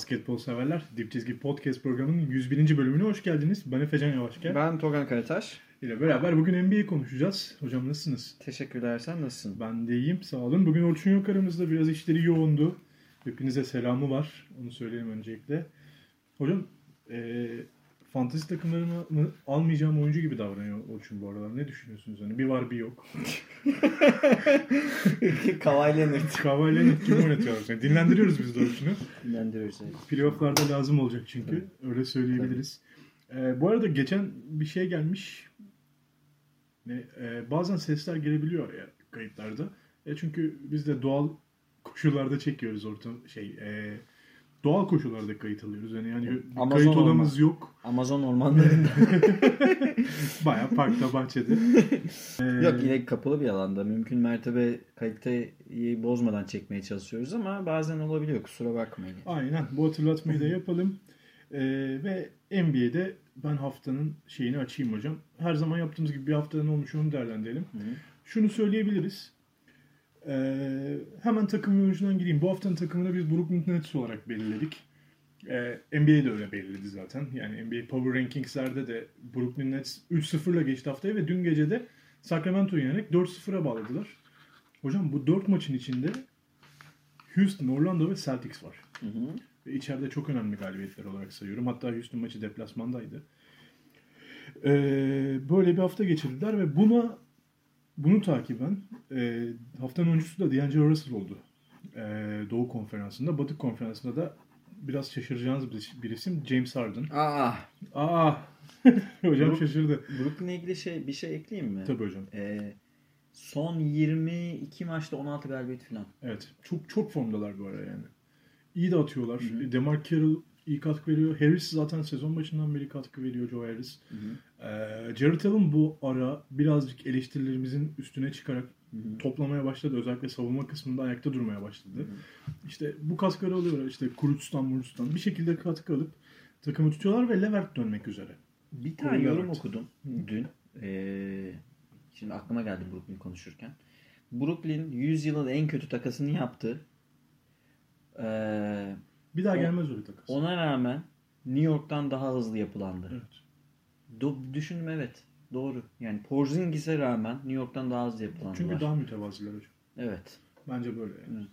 basketbol severler. Dip Çizgi Podcast programının 101. bölümüne hoş geldiniz. Ben Efecan Yavaşken. Ben Togan Karataş. ile beraber bugün NBA konuşacağız. Hocam nasılsınız? Teşekkürler. Sen nasılsın? Ben de iyiyim. Sağ olun. Bugün Orçun yok aramızda. Biraz işleri yoğundu. Hepinize selamı var. Onu söyleyeyim öncelikle. Hocam eee fantezi takımlarını almayacağım oyuncu gibi davranıyor Orçun bu aralar. Ne düşünüyorsunuz? Hani bir var bir yok. Kawhi Leonard. Kawhi Leonard gibi oynatıyorlar. Yani dinlendiriyoruz biz de Orçun'u. Dinlendiriyoruz. evet. Playoff'larda lazım olacak çünkü. Öyle söyleyebiliriz. Ee, bu arada geçen bir şey gelmiş. Ne, e, bazen sesler gelebiliyor ya kayıtlarda. E çünkü biz de doğal koşullarda çekiyoruz ortam şey e, doğal koşullarda kayıt alıyoruz. Yani yani Amazon kayıt odamız orman. yok. Amazon ormanlarında. Bayağı parkta bahçede. Ee, Yok yine kapalı bir alanda. Mümkün mertebe kaliteyi bozmadan çekmeye çalışıyoruz ama bazen olabiliyor. Kusura bakmayın. Aynen bu hatırlatmayı da yapalım. Ee, ve NBA'de ben haftanın şeyini açayım hocam. Her zaman yaptığımız gibi bir haftanın olmuş onu değerlendirelim. Şunu söyleyebiliriz. Ee, hemen takım oyuncudan gireyim. Bu haftanın takımını biz Brooklyn Nets olarak belirledik. Ee, NBA de öyle belirledi zaten. Yani NBA Power Rankings'lerde de Brooklyn Nets 3-0'la geçti haftaya ve dün gece de Sacramento'yu yenerek 4-0'a bağladılar. Hocam bu 4 maçın içinde Houston, Orlando ve Celtics var. Ve içeride çok önemli galibiyetler olarak sayıyorum. Hatta Houston maçı deplasmandaydı. Ee, böyle bir hafta geçirdiler ve buna bunu takiben e, haftanın oyuncusu da D'Angelo Russell oldu. E, Doğu konferansında. Batı konferansında da biraz şaşıracağınız bir, bir isim James Harden. Aa, Aa! hocam Bu- şaşırdı. Brooklyn'le ilgili şey bir şey ekleyeyim mi? Tabii hocam. Ee, son 22 maçta 16 galibiyet falan. Evet. Çok çok formdalar bu ara yani. İyi de atıyorlar. DeMar Carroll iyi katkı veriyor. Harris zaten sezon başından beri katkı veriyor Joe Harris. Ee, Jared Allen bu ara birazcık eleştirilerimizin üstüne çıkarak toplamaya başladı. Özellikle savunma kısmında ayakta durmaya başladı. İşte bu katkıları alıyorlar. İşte Kuruts'tan Murus'tan bir şekilde katkı alıp takımı tutuyorlar ve Levert dönmek üzere. Bir tane Kobe yorum Levert. okudum dün. Ee, şimdi aklıma geldi Brooklyn konuşurken. Brooklyn 100 yılın en kötü takasını yaptı. Ee, Bir daha gelmez öyle takas. ona rağmen New York'tan daha hızlı yapılandı. Evet. Do- düşündüm evet. Doğru. Yani Porzingis'e rağmen New York'tan daha hızlı yapılandılar. Çünkü daha mütevaziler hocam. Evet. Bence böyle yani. Evet.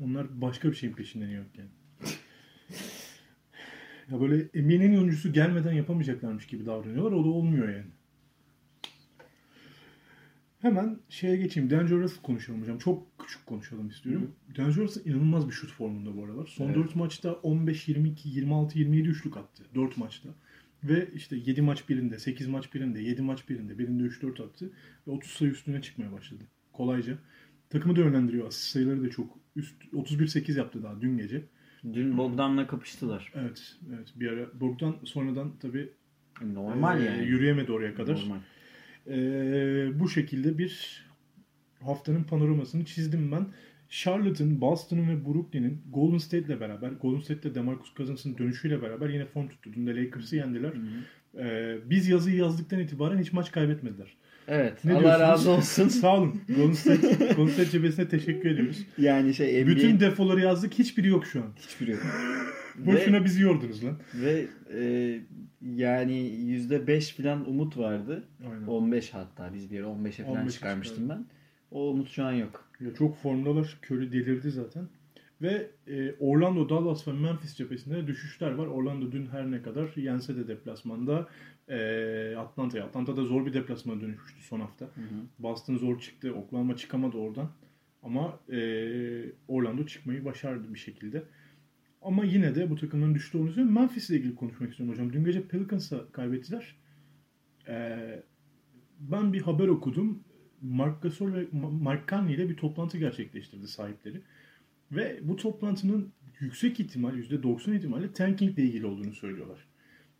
Onlar başka bir şeyin peşinden yok yani. ya böyle NBA'nin oyuncusu gelmeden yapamayacaklarmış gibi davranıyorlar. O da olmuyor yani. Hemen şeye geçeyim. D'Angelo Russell konuşalım hocam. Çok küçük konuşalım istiyorum. D'Angelo Russell inanılmaz bir şut formunda bu aralar. Son Evet. 4 maçta 15, 22, 26, 27 üçlük attı. 4 maçta. Ve işte 7 maç birinde, 8 maç birinde, 7 maç birinde, birinde 3-4 attı. Ve 30 sayı üstüne çıkmaya başladı. Kolayca. Takımı da yönlendiriyor. Asist sayıları da çok üst. 31-8 yaptı daha dün gece. Dün Bogdan'la kapıştılar. Evet, evet. Bir ara Borg'dan sonradan tabii Normal e, yani. yürüyemedi oraya kadar. Normal. Ee, bu şekilde bir haftanın panoramasını çizdim ben. Charlotte'ın, Boston'ın ve Brooklyn'in Golden State'le beraber, Golden State'de DeMarcus Cousins'ın dönüşüyle beraber yine form tuttu. Dün de Lakers'ı yendiler. Ee, biz yazıyı yazdıktan itibaren hiç maç kaybetmediler. Evet. Ne Allah diyorsunuz? razı olsun. Sağ olun. Golden State, Golden State cebesine teşekkür ediyoruz. yani şey NBA Bütün defoları yazdık. Hiçbiri yok şu an. hiçbiri yok. Boşuna bizi yordunuz lan. Ve e, yani %5 falan umut vardı. Aynen. 15 hatta biz bir yere 15'e falan 15'e çıkarmıştım ben. O umut şu an yok. Ya çok formdalar. Curry delirdi zaten. Ve e, Orlando, Dallas ve Memphis cephesinde düşüşler var. Orlando dün her ne kadar yense de deplasmanda e, Atlanta'ya. Atlanta'da zor bir deplasmana dönüşmüştü son hafta. Boston zor çıktı. Oklahoma çıkamadı oradan. Ama e, Orlando çıkmayı başardı bir şekilde. Ama yine de bu takımların düştüğü olduğunu söylüyorum. Memphis ile ilgili konuşmak istiyorum hocam. Dün gece Pelicans'a kaybettiler. E, ben bir haber okudum. Mark Gasol ve Ma- Mark Carney ile bir toplantı gerçekleştirdi sahipleri. Ve bu toplantının yüksek ihtimal, %90 ihtimalle tanking ile ilgili olduğunu söylüyorlar.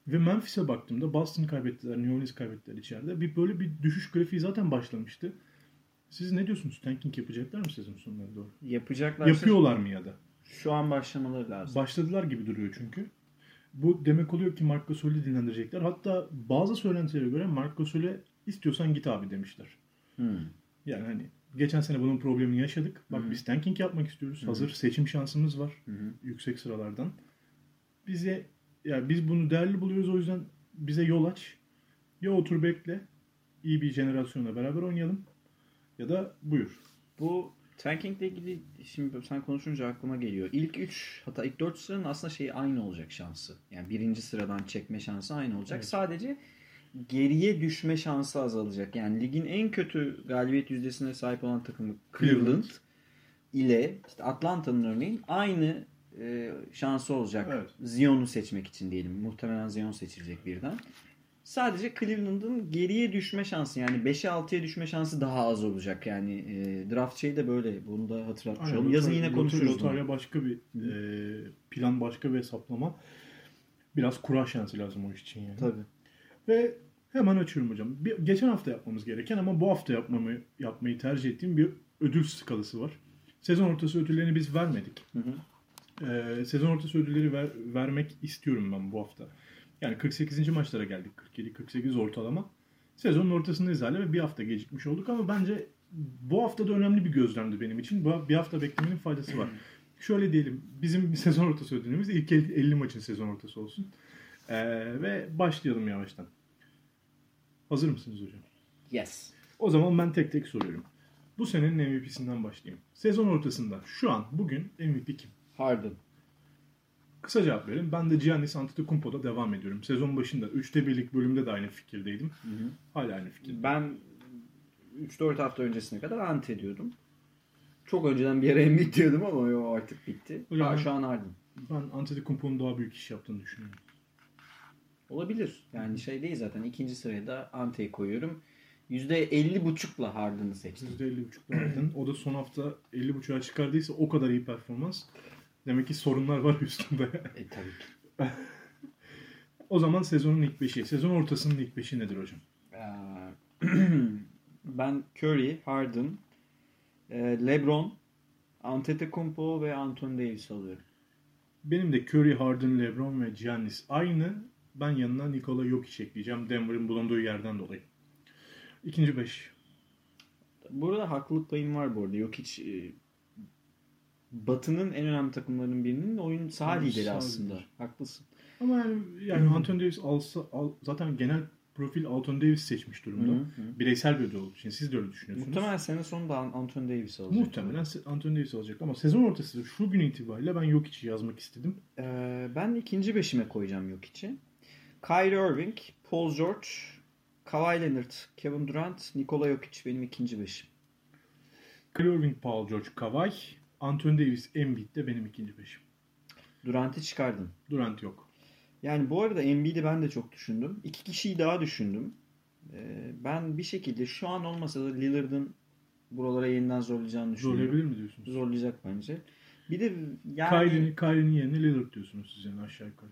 Ve Memphis'e baktığımda Boston kaybettiler, New Orleans kaybettiler içeride. Bir böyle bir düşüş grafiği zaten başlamıştı. Siz ne diyorsunuz? Tanking yapacaklar mı sezon sonuna doğru? Yapacaklar. Yapıyorlar mı ya da? Şu an başlamaları lazım. Başladılar gibi duruyor çünkü. Bu demek oluyor ki Marc Gasol'i dinlendirecekler. Hatta bazı söylentilere göre Marc Gasol'e istiyorsan git abi demişler. Hmm. Yani hani geçen sene bunun problemini yaşadık. Bak biz tanking yapmak istiyoruz. Hazır seçim şansımız var. Yüksek sıralardan. Bize yani biz bunu değerli buluyoruz o yüzden bize yol aç. Ya otur bekle. iyi bir jenerasyonla beraber oynayalım. Ya da buyur. Bu tanking ile ilgili şimdi sen konuşunca aklıma geliyor. İlk 3 hatta ilk 4 sıranın aslında şeyi aynı olacak şansı. Yani birinci sıradan çekme şansı aynı olacak. Evet. Sadece geriye düşme şansı azalacak. Yani ligin en kötü galibiyet yüzdesine sahip olan takımı Cleveland, Cleveland. ile işte Atlanta'nın örneğin aynı e, şansı olacak. Evet. Zion'u seçmek için diyelim. Muhtemelen Zion seçilecek birden. Sadece Cleveland'ın geriye düşme şansı yani 5'e 6'ya düşme şansı daha az olacak. Yani e, draft şeyi de böyle. Bunu da hatırlatmış Aynen, olalım. Yazın yine konuşuruz. Lotarya başka bir e, plan, başka bir hesaplama. Biraz kura şansı lazım o iş için yani. Tabii. Ve hemen açıyorum hocam. Bir, geçen hafta yapmamız gereken ama bu hafta yapmamı yapmayı tercih ettiğim bir ödül skalası var. Sezon ortası ödüllerini biz vermedik. Hı hı. Ee, sezon ortası ödülleri ver- vermek istiyorum ben bu hafta. Yani 48. maçlara geldik. 47-48 ortalama. Sezonun ortasındayız hala ve bir hafta gecikmiş olduk ama bence bu hafta da önemli bir gözlemdi benim için. Bu- Bir hafta beklemenin faydası var. Şöyle diyelim. Bizim sezon ortası ödülümüz ilk 50 maçın sezon ortası olsun. Ee, ve başlayalım yavaştan. Hazır mısınız hocam? Yes. O zaman ben tek tek soruyorum. Bu senenin MVP'sinden başlayayım. Sezon ortasında şu an bugün MVP kim? Harden. Kısa cevap verin. Ben de Giannis Antetokounmpo'da devam ediyorum. Sezon başında 3'te birlik bölümde de aynı fikirdeydim. Hala aynı fikir. Ben 3-4 hafta öncesine kadar ant ediyordum. Çok önceden bir ara Embiid diyordum ama o artık bitti. Hocam Ha, şu an Harden. Ben Antetokounmpo'nun daha büyük iş yaptığını düşünüyorum. Olabilir. Yani şey değil zaten ikinci sıraya da Ante'yi koyuyorum. %50.5'la Harden'ı seçtim. %50.5'la Harden. O da son hafta 50.5'a çıkardıysa o kadar iyi performans. Demek ki sorunlar var üstünde. E tabii ki. o zaman sezonun ilk beşi. Sezon ortasının ilk beşi nedir hocam? Ee, ben Curry, Harden, e, LeBron, Antetokounmpo ve Anthony Davis alıyorum. Benim de Curry, Harden, LeBron ve Giannis aynı. Ben yanına Nikola Jokic ekleyeceğim. Denver'ın bulunduğu yerden dolayı. İkinci beş. Burada haklılık payım var bu arada. Yok hiç e, Batı'nın en önemli takımlarının birinin oyun saha Oyun lideri aslında. Haklısın. Ama yani, yani Anthony Davis alsa, al- zaten genel profil Anthony Davis seçmiş durumda. Hı hı. Bireysel bir ödül olduğu için. Siz de öyle düşünüyorsunuz. Muhtemelen sene sonunda Anthony Davis alacak. Muhtemelen Anthony Davis alacak ama sezon ortası şu gün itibariyle ben Jokic'i yazmak istedim. Ee, ben ikinci beşime koyacağım yok için. Kyrie Irving, Paul George, Kawhi Leonard, Kevin Durant, Nikola Jokic benim ikinci beşim. Kyrie Irving, Paul George, Kawhi, Anthony Davis, Embiid de benim ikinci beşim. Durant'ı çıkardın. Durant yok. Yani bu arada Embiid'i ben de çok düşündüm. İki kişiyi daha düşündüm. Ee, ben bir şekilde şu an olmasa da Lillard'ın buralara yeniden zorlayacağını düşünüyorum. Zorlayabilir mi diyorsunuz? Zorlayacak bence. Bir de yani Kyrie'nin Kyrie'nin yerine Lillard diyorsunuz siz yani aşağı yukarı.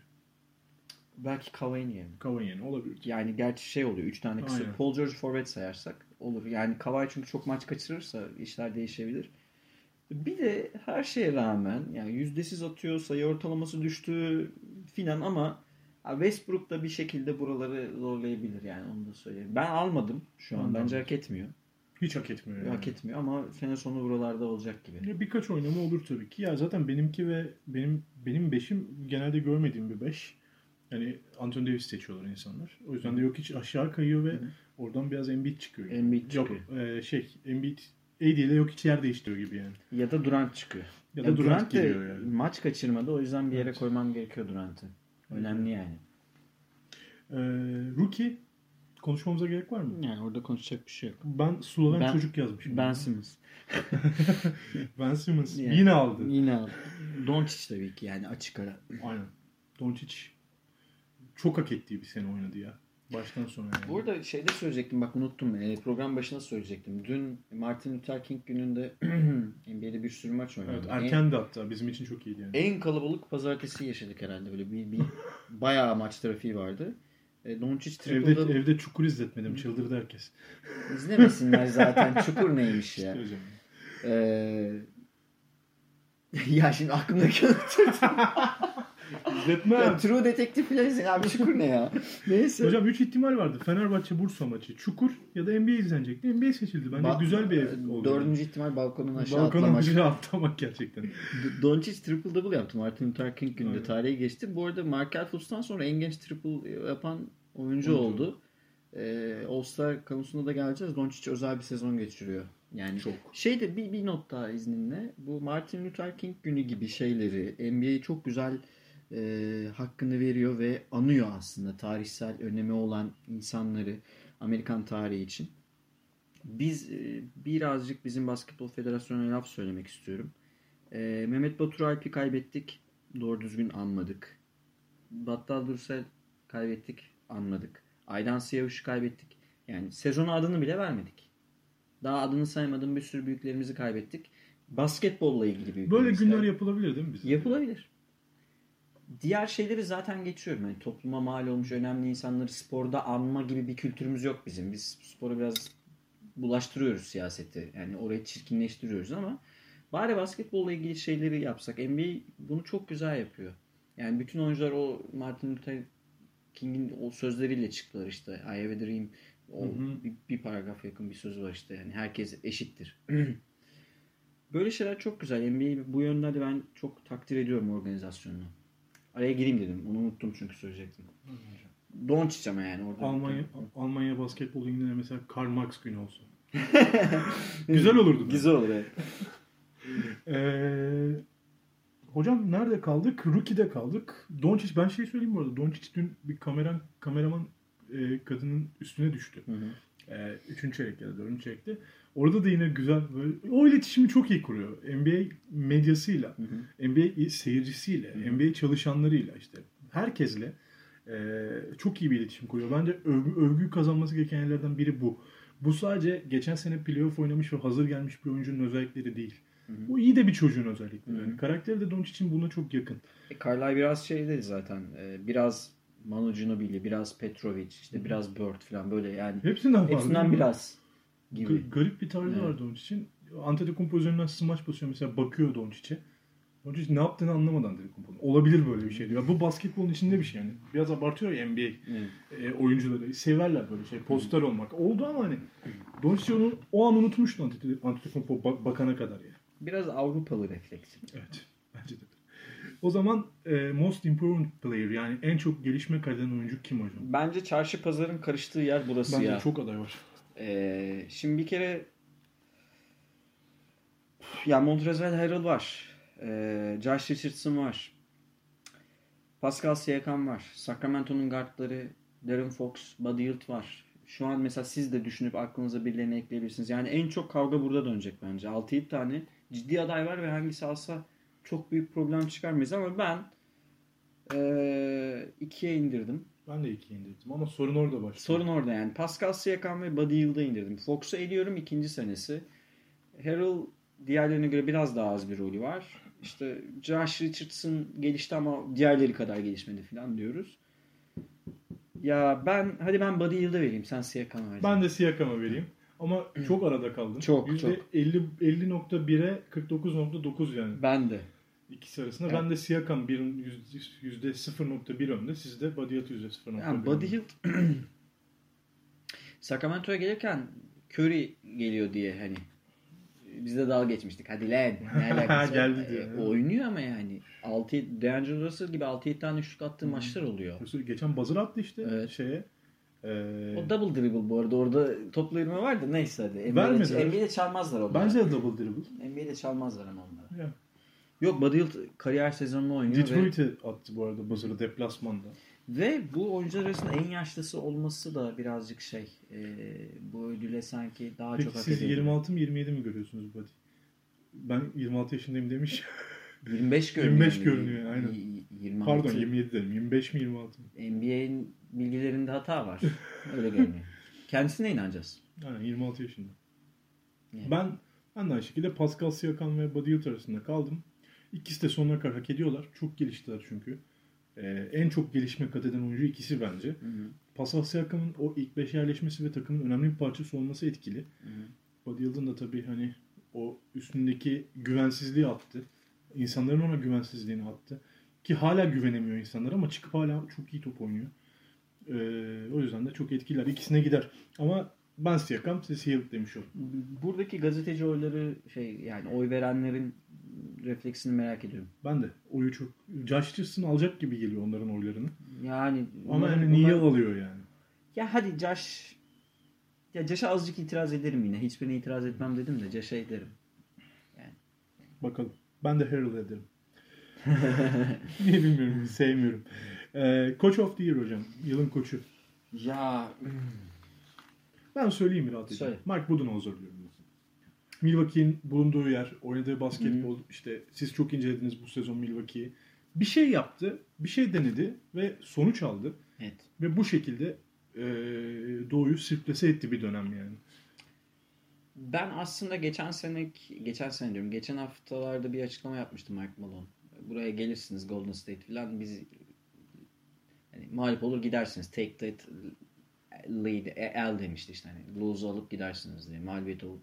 belki Kawhi'nin yerine. Kawhi yerine olabilir. Yani gerçi şey oluyor. Üç tane kısa. Aynen. Paul George forvet sayarsak olur. Yani Kawhi çünkü çok maç kaçırırsa işler değişebilir. Bir de her şeye rağmen yani yüzdesiz atıyor, sayı ortalaması düştü filan ama Westbrook da bir şekilde buraları zorlayabilir yani onu da söyleyeyim. Ben almadım şu an. Anladım. Bence hak etmiyor. Hiç hak etmiyor yani. Hak etmiyor ama sene sonu buralarda olacak gibi. Ya birkaç oynama olur tabii ki. Ya zaten benimki ve benim benim beşim genelde görmediğim bir beş. Yani Anthony Davis seçiyorlar insanlar. O yüzden de yok hiç aşağı kayıyor ve oradan biraz Embiid çıkıyor. gibi. Embiid Yok çıkıyor. e, şey Embiid AD ile yok hiç yer değiştiriyor gibi yani. Ya da Durant çıkıyor. Ya da Durant de geliyor yani. maç kaçırmadı o yüzden bir yere Evet. koymam gerekiyor Durant'ı. Önemli yani. Ee, rookie konuşmamıza gerek var mı? Yani orada konuşacak bir şey yok. Ben Sloven Ben- çocuk yazmışım. Ben Simmons. Ben Simmons. Yani. Yine aldı. Yine aldı. Doncic tabii ki yani açık ara. Aynen. Doncic çok hak ettiği bir sene oynadı ya. Baştan sona yani. Burada şeyde söyleyecektim bak unuttum. E, program başında söyleyecektim. Dün Martin Luther King gününde NBA'de bir sürü maç oynandı. Evet, En- erken de hatta bizim için çok iyiydi yani. En kalabalık pazartesi yaşadık herhalde. Böyle bir, bir bayağı maç trafiği vardı. E, Doncic Evde, triple'da evde çukur izletmedim. Çıldırdı herkes. izlemesinler zaten. Çukur neymiş ya. İşte hocam. Ee, ya şimdi aklımdaki İzletmem. Ya, True Detective falan izleyin abi Çukur ne ya? Neyse. Hocam 3 ihtimal vardı. Fenerbahçe Bursa maçı. Çukur ya da NBA izlenecekti. NBA seçildi. Bence Ba- güzel bir ev oldu. Dördüncü ihtimal balkonun aşağı Balkona atlamak. aşağı atlamak gerçekten. Doncic triple double yaptı. Martin Luther King Aynen. tarihe geçti. Bu arada Markel Fultz'tan sonra en genç triple yapan oyuncu Oyuncu. oldu. Ee, All-Star konusunda da geleceğiz. Doncic özel bir sezon geçiriyor. Yani Çok. Şeyde bir, bir not daha izninle. Bu Martin Luther King günü gibi şeyleri NBA çok güzel e, hakkını veriyor ve anıyor aslında tarihsel önemi olan insanları Amerikan tarihi için. Biz e, birazcık bizim Basketbol Federasyonu'na laf söylemek istiyorum. E, Mehmet Batur Alp'i kaybettik. Doğru düzgün anmadık. Battal Dursel kaybettik. Anmadık. Aydan Siyavuş'u kaybettik. Yani sezona adını bile vermedik. Daha adını saymadığım bir sürü büyüklerimizi kaybettik. Basketbolla ilgili Böyle büyüklerimizi günler yapılabilir değil mi bizim? Yapılabilir. Diğer şeyleri zaten geçiyorum. Yani topluma mal olmuş önemli insanları sporda anma gibi bir kültürümüz yok bizim. Biz sporu biraz bulaştırıyoruz siyaseti. Yani orayı çirkinleştiriyoruz ama bari basketbolla ilgili şeyleri yapsak. NBA bunu çok güzel yapıyor. Yani bütün oyuncular o Martin Luther King'in o sözleriyle çıktılar işte. I have a dream. O Hı hı. bir, bir paragraf yakın bir söz var işte. Yani herkes eşittir. Böyle şeyler çok güzel. NBA bu yönden de ben çok takdir ediyorum organizasyonunu. Araya gireyim dedim. Onu unuttum çünkü söyleyecektim. Doncic ama yani orada. Almanya Almanya basketbol liginde de mesela Karl Marx günü olsun. Güzel olurdu. Güzel olur evet. Ee, hocam nerede kaldık? Rookie'de kaldık. Doncic ben şey söyleyeyim bu arada. Doncic dün bir kameran kameraman e, kadının üstüne düştü. Hı hı. E, üçüncü çeyrek ya da dördüncü çeyrekte. Orada da yine güzel böyle o iletişimi çok iyi kuruyor. NBA medyasıyla, Hı hı. NBA seyircisiyle, Hı hı. NBA çalışanlarıyla işte herkesle e, çok iyi bir iletişim kuruyor. Bence övgü, övgü kazanması gereken yerlerden biri bu. Bu sadece geçen sene playoff oynamış ve hazır gelmiş bir oyuncunun özellikleri değil. Bu iyi de bir çocuğun özellikleri. Hı hı. Yani karakteri de Doncic'in buna çok yakın. E, Carlisle biraz şey dedi zaten. e, biraz Manu Ginobili, biraz Petrovic, işte biraz Bird falan böyle yani. Hepsinden. Hepsinden biraz gibi. G- garip bir tarzı Evet. var Doncic'in. Antetokounmpo üzerinden smaç basıyor mesela bakıyor Doncic'e. Doncic ne yaptığını anlamadan Antetokounmpo'nun. Olabilir böyle bir şey diyor. Bu basketbolun içinde bir şey yani. Biraz abartıyor ya NBA Evet. e, oyuncuları. Severler böyle şey. Poster olmak. Oldu ama hani Doncic onu o an unutmuştu Antetokounmpo Antetokounmpo bak- bakana kadar ya. Biraz Avrupalı refleks. Evet. Bence de. O zaman e, most improved player yani en çok gelişme kaydeden oyuncu kim hocam? Bence çarşı pazarın karıştığı yer burası Bence ya. çok aday var. Ee, şimdi bir kere ya Montrezl Harrell var. Ee, Josh Richardson var. Pascal Siakam var. Sacramento'nun guardları Darren Fox, Buddy Hield var. Şu an mesela siz de düşünüp aklınıza birilerini ekleyebilirsiniz. Yani en çok kavga burada dönecek bence. 6-7 tane ciddi aday var ve hangisi alsa çok büyük problem çıkarmayız ama ben ee, ikiye indirdim. Ben de iki indirdim ama sorun orada başlıyor. Sorun orada yani. Pascal Siakam ve Buddy Hield'ı indirdim. Fox'u eliyorum ikinci senesi. Harrell diğerlerine göre biraz daha az bir rolü var. İşte Josh Richardson gelişti ama diğerleri kadar gelişmedi falan diyoruz. Ya ben hadi ben Buddy Hield'a vereyim. Sen Siakam'a ver. Ben de Siakam'a vereyim. Ama çok arada kaldım. Çok, Yüzde çok. 50 50.1'e 49.9 yani. Ben de. İkisi arasında. Evet. Ben de Siakam bir yüzde, yüzde 0.1 önde. Sizde Badiyat yüzde 0.1 Yani Buddy. Hield Sacramento'ya gelirken Curry geliyor diye hani biz de dalga geçmiştik. Hadi lan. Ne alakası? Geldi diye. E, oynuyor ama yani 6 D'Angelo Russell gibi 6-7 tane üçlük attığı Hmm. maçlar oluyor. Geçen buzzer attı işte Evet. şeye. Ee, O double dribble bu arada. Orada toplu yürüme var da neyse hadi. NBA'de, NBA'de çalmazlar onları. bence de double dribble. NBA'de çalmazlar ama onları. Ya. Yok Buddy Hield kariyer sezonunu oynuyor ve, Detroit'e attı bu arada buzzer'ı deplasmanda. ve bu oyuncular arasında en yaşlısı olması da birazcık şey e, bu ödüle sanki daha Peki çok hak siz ediyor. 26 mı 27 mi görüyorsunuz Buddy? Ben 26 yaşındayım demiş. 25 görünüyor. 25 görünüyor, aynen. Y- 26. Pardon 27 dedim. 25 mi 26 mı? NBA'in bilgilerinde hata var. Öyle görünüyor. Kendisine inanacağız. Aynen 26 yaşında. Yani. Ben ben de aynı şekilde Pascal Siakam ve Buddy Hield arasında kaldım. İkisi de sonuna kadar hak ediyorlar. Çok geliştiler çünkü. Ee, en çok gelişme kat eden oyuncu ikisi bence. Hı hı. Pascal Siakam'ın o ilk 5'e yerleşmesi ve takımın önemli bir parçası olması etkili. Buddy Hield'ın da tabii hani o üstündeki güvensizliği attı. İnsanların ona güvensizliğini attı. Ki hala güvenemiyor insanlar ama çıkıp hala çok iyi top oynuyor. Ee, o yüzden de çok etkiler. İkisine gider. Ama ben Siakam, siz Hield demiş olun. Buradaki gazeteci oyları şey yani oy verenlerin refleksini merak ediyorum. Ben de. Oyu çok... Josh Richardson alacak gibi geliyor onların oylarını. Yani Ama bunlar- yani niye alıyor yani? Ya hadi Josh ya Josh'a azıcık itiraz ederim yine. Hiçbirine itiraz etmem dedim de Josh'a ederim. Bakalım. Ben de Harold ederim. Niye bilmiyorum. Sevmiyorum. Ee, Coach of the Year hocam. Yılın koçu. Ya Ben söyleyeyim mi rahat edeyim. Söyle. Mark Budenholzer diyorum. Milwaukee'nin bulunduğu yer, oynadığı basketbol, işte siz çok incelediniz bu sezon Milwaukee'yi. Bir şey yaptı, bir şey denedi ve sonuç aldı. evet. Ve bu şekilde e, Doğu'yu sirklese etti bir dönem yani. Ben aslında geçen sene geçen sene diyorum geçen haftalarda bir açıklama yapmıştım Mike Malone. Buraya gelirsiniz Golden State falan biz yani mağlup olur gidersiniz. Take that lead el demişti işte hani lose alıp gidersiniz diye mağlubiyet olup.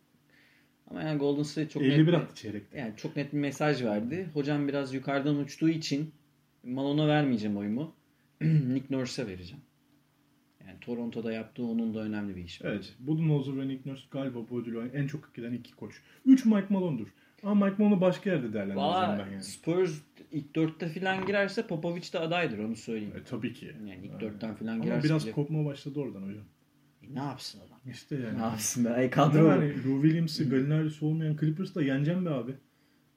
Ama yani Golden State çok 51 net, attı çeyrekte. yani çok net bir mesaj verdi. Hocam biraz yukarıdan uçtuğu için Malone'a vermeyeceğim oyumu. Nick Nurse'e vereceğim. Yani Toronto'da yaptığı onun da önemli bir iş. bence. Evet. Budenholzer ve Nick Nurse galiba bu ödülü en çok hak eden iki koç. 3 Mike Malone'dur. Ama Mike Malone'u başka yerde değerlendireceğim ben yani. Spurs ilk dörtte falan girerse Popovic de adaydır onu söyleyeyim. E, tabii ki. Yani ilk dörtten falan Ama girerse biraz bile- kopma başladı oradan hocam. E, ne yapsın adam? İşte yani. Ne yapsın be? Ay Kadro. Yani Lou Williams'ı, Gallinari'si olmayan Clippers'da yeneceğim be abi.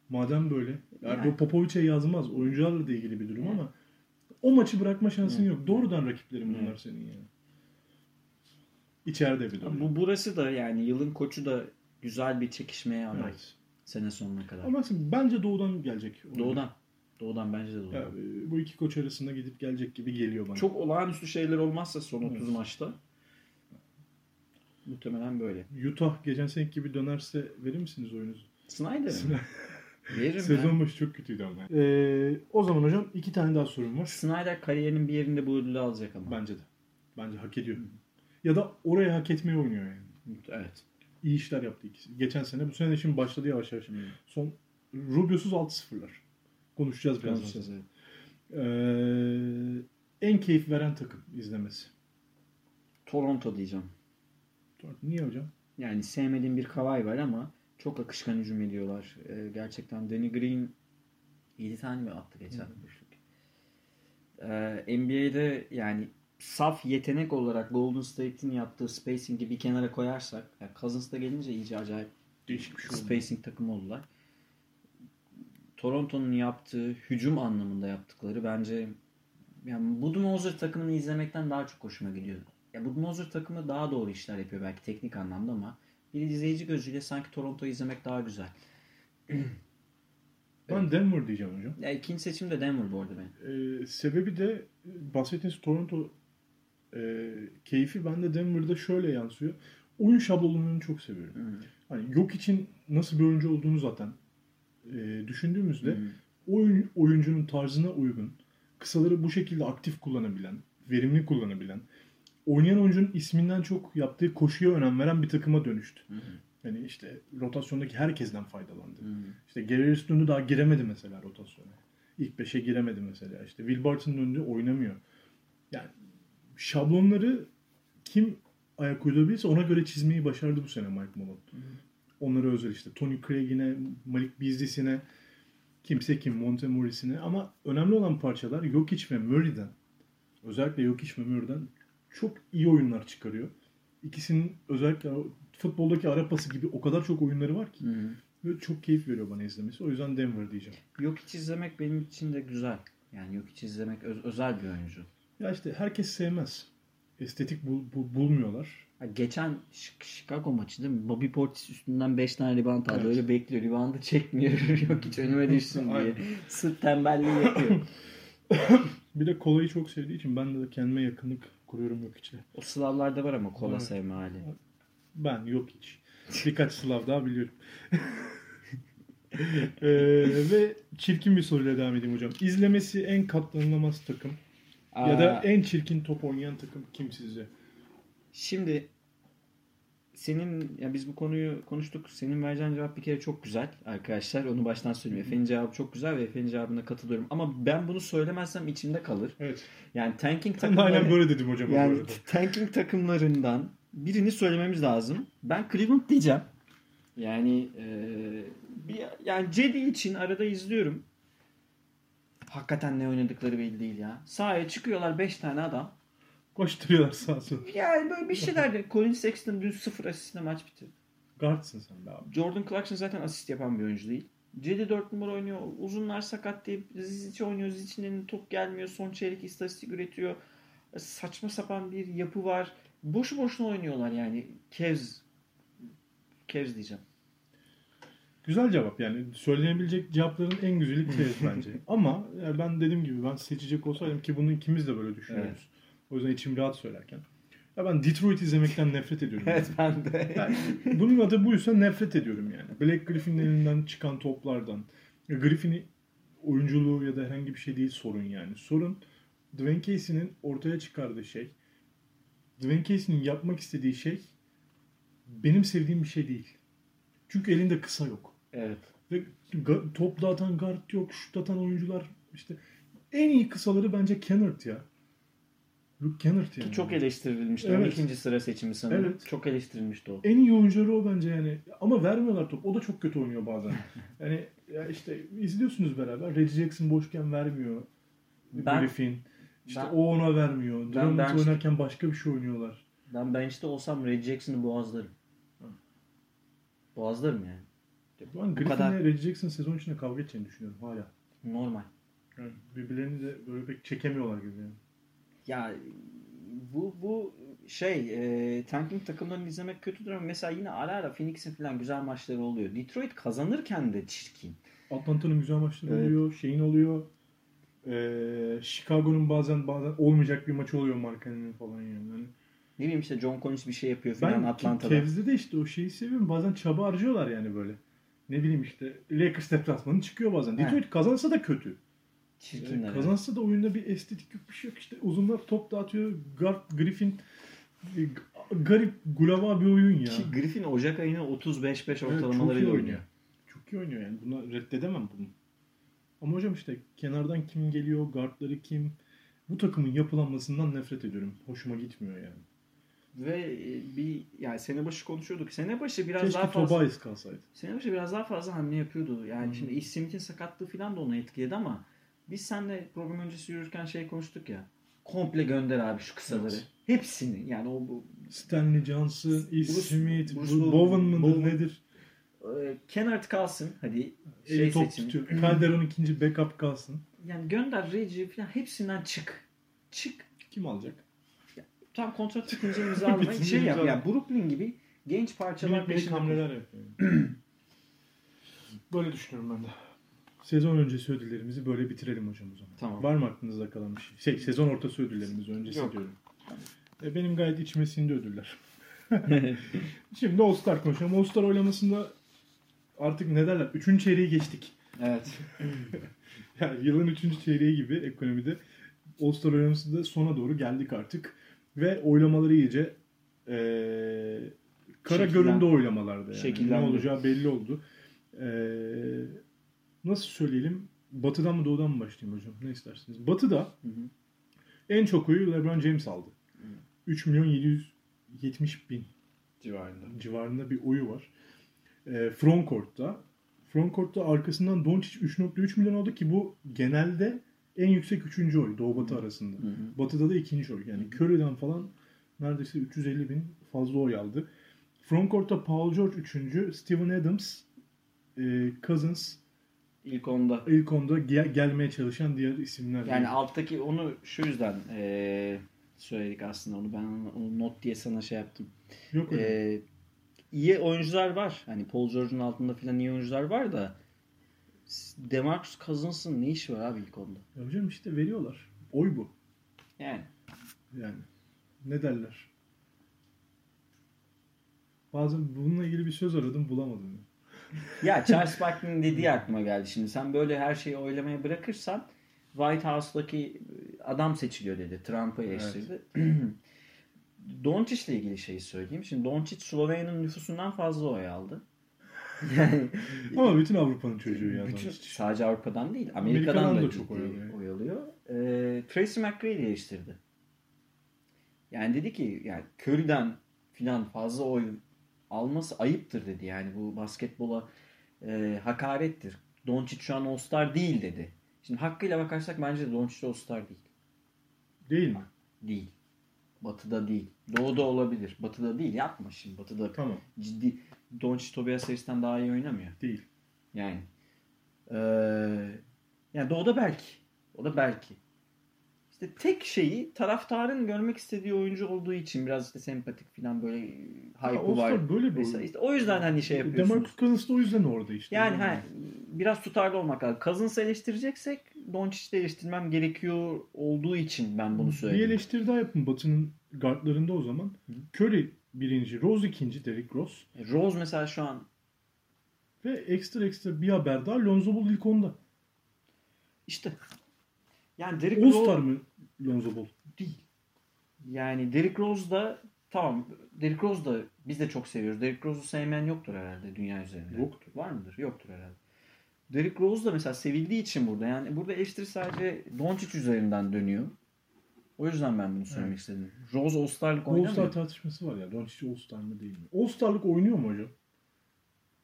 Madem böyle. Yani, Yani. bu Popovic'e yazmaz. Oyuncularla da ilgili bir durum ama o maçı bırakma şansın yok. Doğrudan rakiplerin bunlar senin yani. İçeride bir durum. Bu burası da yani yılın koçu da güzel bir çekişmeye aday. Evet. Sene sonuna kadar. Ama bence Doğu'dan gelecek. Doğudan. Doğudan bence de doğudan. Ya, e, bu iki koç arasında gidip gelecek gibi geliyor bana. Çok olağanüstü şeyler olmazsa son 30 maçta muhtemelen böyle. Utah geçen seneki gibi dönerse verir misiniz oyunuzu? Snyder mi? Veririm Sezon ben. başı çok kötüydü ama. Ee, o zaman hocam iki tane daha sorum var. Snyder kariyerinin bir yerinde bu ödülü alacak ama. Bence de. Bence hak ediyor. Ya da oraya hak etmeyi oynuyor yani. Evet. İyi işler yaptı ikisi. Geçen sene. Bu sene de şimdi başladı yavaş yavaş. Son Rubio'suz 6-0'lar. Konuşacağız biraz. Konuşacağız, evet. Ee, en keyif veren takım izlemesi. Toronto diyeceğim. Niye hocam? Yani sevmediğim bir Kawhi var ama çok akışkan hücum ediyorlar. Ee, gerçekten Danny Green 7 tane mi attı geçen üçlük? Ee, NBA'de yani saf yetenek olarak Golden State'in yaptığı spacing'i bir kenara koyarsak yani Cousins da gelince iyice acayip Değişik bir şey spacing takımı oldular. Toronto'nun yaptığı hücum anlamında yaptıkları bence yani Budenholzer takımını izlemekten daha çok hoşuma gidiyor. Ya Budenholzer takımı daha doğru işler yapıyor belki teknik anlamda ama bir izleyici gözüyle sanki Toronto'yu izlemek daha güzel. Ben Denver diyeceğim hocam. Ya ikinci seçim de Denver bu arada benim. Ee, sebebi de bahsettiğiniz Toronto e, keyfi bende Denver'da şöyle yansıyor. Oyun şablonlarını çok seviyorum. Hani yok için nasıl bir oyuncu olduğunu zaten e, düşündüğümüzde oyun oyuncunun tarzına uygun, kısaları bu şekilde aktif kullanabilen, verimli kullanabilen, oynayan oyuncunun isminden çok yaptığı koşuya önem veren bir takıma dönüştü. Yani işte rotasyondaki herkesten faydalandı. İşte Gary döndü daha giremedi mesela rotasyona. İlk beşe giremedi mesela. İşte Will Barton döndü oynamıyor. Yani şablonları kim ayak uydurabilirse ona göre çizmeyi başardı bu sene Mike Malone. Onlara özel işte Tony Craig'ine, Malik Beasley'sine, kimse kim, Monte Morris'ine ama önemli olan parçalar Jokic ve Murray'den özellikle Jokic ve Murray'den çok iyi oyunlar çıkarıyor. İkisinin özellikle futboldaki ara pası gibi o kadar çok oyunları var ki ve çok keyif veriyor bana izlemesi. O yüzden Denver diyeceğim. Yok hiç izlemek benim için de güzel. Yani yok hiç izlemek öz- özel bir oyuncu. Ya işte herkes sevmez. estetik bul- bul- bulmuyorlar. Geçen Chicago maçı değil mi? Bobby Portis üstünden 5 tane rebound aldı. Evet. Öyle bekliyor. Reboundı çekmiyor. Yok hiç önüme düşsün diye. Sırf tembelliği yapıyor. Bir de kolayı çok sevdiği için ben de kendime yakınlık kuruyorum yok içe. O Slavlarda var ama kola Evet. sevme hali. Ben yok hiç. Birkaç Slav daha biliyorum. Ee, ve çirkin bir soruyla devam edeyim hocam. İzlemesi en katlanılamaz takım ya da Aa, en çirkin top oynayan takım kim sizce? Şimdi senin ya biz bu konuyu konuştuk. Senin vereceğin cevap bir kere çok güzel arkadaşlar. Onu baştan söyleyeyim. Efe'nin cevabı çok güzel ve Efe'nin cevabına katılıyorum. Ama ben bunu söylemezsem içimde kalır. Evet. Yani tanking de aynen takımları böyle dedim hocam. yani tanking takımlarından birini söylememiz lazım. Ben Cleveland diyeceğim. Yani eee, bir yani Cedi için arada izliyorum. Hakikaten ne oynadıkları belli değil ya. Sahaya çıkıyorlar 5 tane adam. Koşturuyorlar sağa sola. Yani böyle bir şeyler de. Colin Sexton dün 0 asistle maç bitirdi. Guardsın sen be abi. Jordan Clarkson zaten asist yapan bir oyuncu değil. Cedi 4 numara oynuyor. Uzunlar sakat diye Zizic oynuyor. Zizic'in top gelmiyor. Son çeyrek istatistik üretiyor. Saçma sapan bir yapı var. Boşu boşuna oynuyorlar yani. Kevz. Kevz diyeceğim. Güzel cevap yani. Söylenebilecek cevapların en güzeli tez bence. Ama yani ben dediğim gibi ben seçecek olsaydım ki bunu ikimiz de böyle düşünüyoruz. O yüzden içim rahat söylerken. Ya ben Detroit izlemekten nefret ediyorum. Evet ben de. Yani bunun adı buysa nefret ediyorum yani. Black Griffin'in elinden çıkan toplardan. Griffin'i oyunculuğu ya da herhangi bir şey değil sorun yani. Sorun Dwayne Casey'nin ortaya çıkardığı şey. Dwayne Casey'nin yapmak istediği şey benim sevdiğim bir şey değil. Çünkü elinde kısa yok. evet. Ve top dağıtan guard yok, şut atan oyuncular işte en iyi kısaları bence Kennard ya. Luke Kennard yani. Ki çok eleştirilmişti. Evet. 12. sıra seçimi sanırım. Evet. Çok eleştirilmişti o. En iyi oyuncuları o bence yani. Ama vermiyorlar top. O da çok kötü oynuyor bazen. yani ya işte izliyorsunuz beraber. Reggie Jackson boşken vermiyor. Ben- Griffin. İşte ben- o ona vermiyor. ben Drummond bench- oynarken başka bir şey oynuyorlar. Ben bench'te olsam Red Jackson'ı boğazlarım. Boğazlarım yani. Ben Griffin'le kadar- Reggie Jackson sezon içinde kavga edeceğini düşünüyorum hala. Normal. Yani birbirlerini de böyle pek çekemiyorlar gibi yani. Ya bu bu şey e, tanking takımlarını izlemek kötüdür ama mesela yine ara ara Phoenix'in falan güzel maçları oluyor. Detroit kazanırken de çirkin. Atlanta'nın güzel maçları Evet. oluyor. Şeyin oluyor. Ee, Chicago'nun bazen bazen olmayacak bir maçı oluyor Markkanen'in falan yani. Hani Ne bileyim işte John Collins bir şey yapıyor falan ben Atlanta'da. Cavs'de de işte o şeyi seviyorum. Bazen çaba harcıyorlar yani böyle. Ne bileyim işte Lakers deplasmanı çıkıyor bazen. He. Detroit kazansa da kötü. Çirkinler. Ee, kazansa da oyunda bir estetik yok bir şey yok. İşte uzunlar top dağıtıyor. Guard, Griffin e, garip gulava bir oyun ya. Ki Griffin Ocak ayını 35-5 Evet, çok ortalamalarıyla iyi oynuyor. Çok iyi oynuyor yani. Buna reddedemem bunu. Ama hocam işte kenardan kim geliyor, guardları kim? Bu takımın yapılanmasından nefret ediyorum. Hoşuma gitmiyor yani. Ve e, bir yani sene başı konuşuyorduk. Sene başı biraz Keşke daha fazla Tobias kalsaydı. sene başı biraz daha fazla hamle yapıyordu. Yani Hı. şimdi Ish Smith'in sakatlığı falan da onu etkiledi ama biz seninle program öncesi yürürken şey konuştuk ya. Komple gönder abi şu kısaları. Evet. Hepsini. Yani o bu Stanley Johnson, Bruce- Smith, Bruce Bruce Bowen mıdır Bowen. nedir? e, Kennard kalsın. Hadi Şey şey top seçimi. tutuyor. Calderon ikinci backup kalsın. Yani gönder Reggie falan hepsinden çık. Çık. Kim alacak? Tam kontrat çıkınca Bitince şey yap. Yani Brooklyn gibi genç parçalar Minik minik peşinde. hamleler yapıyor. böyle düşünüyorum ben de. Sezon öncesi ödüllerimizi böyle bitirelim hocam o zaman. Tamam. Var mı aklınızda kalan bir şey? Şey, sezon ortası ödüllerimiz öncesi Yok. diyorum. E, benim gayet içime sindi ödüller. Şimdi All Star konuşalım. All Star oylamasında artık ne derler? Üçüncü çeyreği geçtik. Evet. Yani yılın üçüncü çeyreği gibi ekonomide All Star oylamasında sona doğru geldik artık. Ve oylamaları iyice eee kara Şekillen- göründü oylamalarda yani. Ne olacağı belli oldu. Eee, nasıl söyleyelim? Batı'dan mı doğudan mı başlayayım hocam? Ne istersiniz? Batı'da Hı hı. en çok oyu LeBron James aldı. 3 milyon 770 bin Civarında. civarında bir oyu var. E, Frontcourt'ta. Frontcourt'ta arkasından Doncic 3.3 milyon aldı ki bu genelde en yüksek üçüncü oy Doğu Batı arasında. Hı hı. Batı'da da ikinci oy. Yani Curry'den falan neredeyse 350 bin fazla oy aldı. Frontcourt'ta Paul George üçüncü, Steven Adams, e, Cousins İlk onda. ilk onda gel- gelmeye çalışan diğer isimler. Yani alttaki onu şu yüzden eee, söyledik aslında onu ben onu- not diye sana şey yaptım. Yok öyle. Ee, iyi oyuncular var. Hani Paul George'un altında falan iyi oyuncular var da Demarcus Cousins'ın ne işi var abi ilk onda? Ya hocam işte veriyorlar. Oy bu. Yani Yani ne derler? Bazen bununla ilgili bir söz aradım bulamadım. Ya Charles Barkley'nin dediği aklıma geldi şimdi. Sen böyle her şeyi oylamaya bırakırsan White House'daki adam seçiliyor dedi. Trump'ı eleştirdi. Doncic'le ilgili şeyi söyleyeyim. Şimdi Doncic Slovenya'nın nüfusundan fazla oy aldı. Yani Ama bütün Avrupa'nın çocuğu ya. bütün, Doncic. sadece Avrupa'dan değil. Amerika'dan, Amerika'dan da, da çok ciddi oy alıyor. oy alıyor. Ee, Tracy McGrady eleştirdi. Yani dedi ki yani Curry'den filan fazla oy alması ayıptır dedi. Yani bu basketbola e, hakarettir. Doncic şu an All-Star değil dedi. Şimdi hakkıyla bakarsak bence de Doncic All-Star değil. Değil mi? Değil. Batı'da değil. Doğu'da olabilir. Batı'da değil. Yapma şimdi. Batı'da Tamam. ciddi Doncic Tobias Harris'ten daha iyi oynamıyor. Değil. Yani. Eee yani Doğu'da belki. O da belki. İşte tek şeyi taraftarın görmek istediği oyuncu olduğu için biraz işte sempatik falan böyle hype'ı var. Böyle bir Mesela işte o yüzden hani şey yapıyorsunuz. Demarcus Cousins da o yüzden orada işte. Yani ha, biraz tutarlı olmak lazım. Cousins'ı eleştireceksek Doncic'i de eleştirmem gerekiyor olduğu için ben bunu Bir söyledim. eleştiri daha yapın Batı'nın guardlarında o zaman. Curry birinci, Rose ikinci, Derrick Rose. Rose mesela şu an Ve ekstra ekstra bir haber daha Lonzo Ball ilk onda. işte yani Derrick Rose All-Star mı Lonzo Ball? değil. Yani Derrick Rose da tamam Derrick Rose da biz de çok seviyoruz. Derrick Rose'u sevmeyen yoktur herhalde dünya üzerinde. Yoktur. Var mıdır? Yoktur herhalde. Derrick Rose da mesela sevildiği için burada yani burada eleştiri sadece Doncic üzerinden dönüyor. O yüzden ben bunu söylemek istedim. Rose All-Star'lık oynamıyor. All-Star tartışması var ya. Doncic All-Star mı değil mi? All-Star'lık oynuyor mu hocam?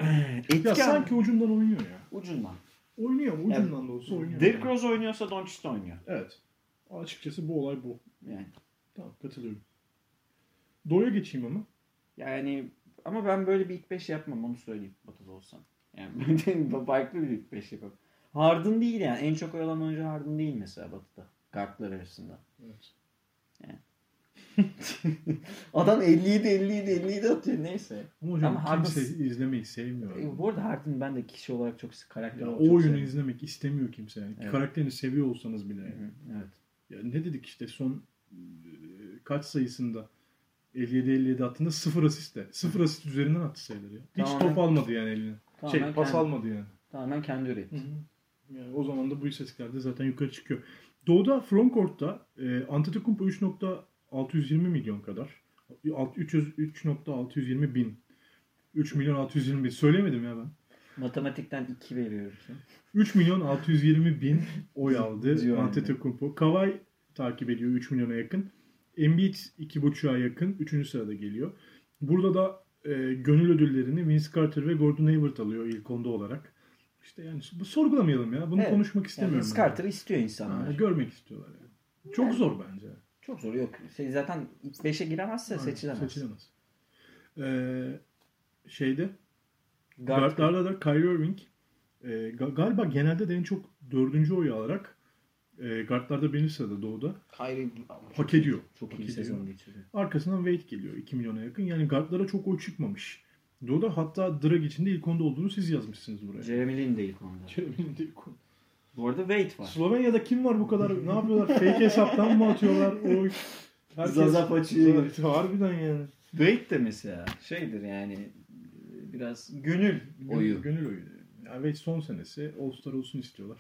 Etki Ya sanki ucundan oynuyor ya. ucundan. Oynuyor mu? Ucundan da olsa oynuyor. Derrick yani. Rose oynuyorsa Doncic de oynuyor. Evet. Açıkçası bu olay bu. Yani Tamam katılıyorum. Doğu'ya geçeyim ama. Yani ama ben böyle bir ilk beş yapmam onu söyleyeyim Batı'da olsam. Yani farklı bir ilk beş yapamam. Harden değil yani. En çok oyalanan oyuncu Harden değil mesela Batı'da. Guardlar arasında. Evet. Adam 57 57 57 atıyor neyse. Ama hocam Ama Harden- kimse izlemeyi sevmiyor. E, bu arada Harden ben de kişi olarak çok karakter Ya, olarak o çok oyunu izlemek istemiyor kimse. Yani. Evet. Karakterini seviyor olsanız bile. Yani. Evet. Ya ne dedik işte son e, kaç sayısında 57-57 attığında sıfır asiste. Sıfır asist üzerinden attı sayıları ya. Hiç Tamamen- top almadı yani eline. Şey pas kendi- almadı yani. Tamamen kendi üretti. Yani o zaman da bu istatistiklerde zaten yukarı çıkıyor. Doğu'da Frontcourt'ta e, Antetokounmpo 3.620 milyon kadar. Alt- 300 3.620 bin. 3 milyon 620 bin. Söylemedim ya ben. Matematikten 2 veriyoruz. 3 milyon 620 bin oy aldı yani. Antetokounmpo. Kawhi takip ediyor 3 milyona yakın. Embiid 2.5'a yakın 3. sırada geliyor. Burada da e, gönül ödüllerini Vince Carter ve Gordon Hayward alıyor ilk onda olarak. İşte yani bu sorgulamayalım ya. Bunu Evet. konuşmak Yani istemiyorum. Vince ben. Carter'ı istiyor insanlar. Ha, görmek istiyorlar yani. Çok zor bence. Çok zor yok. Şey, zaten ilk 5'e giremezse Aynen, seçilemez. Seçilemez. Ee, şeyde Guard- guardlarda da Kyrie Irving e, ga- galiba genelde de en çok dördüncü oyu alarak e, guardlarda birinci sırada doğuda. Kyrie Hak ediyor. Çok Hak iyi ediyor. sezon geçiriyor. Arkasından Wade geliyor 2 milyona yakın. Yani guardlara çok oy çıkmamış. Doğuda hatta Drag içinde ilk onda olduğunu siz yazmışsınız buraya. Jeremy Lin de ilk onda. Jeremy'nin de ilk onda. Bu arada Wade var. Slovenya'da kim var bu kadar? ne yapıyorlar? Fake hesaptan mı atıyorlar? Oy. Zazap açıyor. Harbiden yani. Wade de mesela şeydir yani biraz gönül oyu. Gönül, gönül oyu. Yani Wade son senesi All-Star olsun istiyorlar.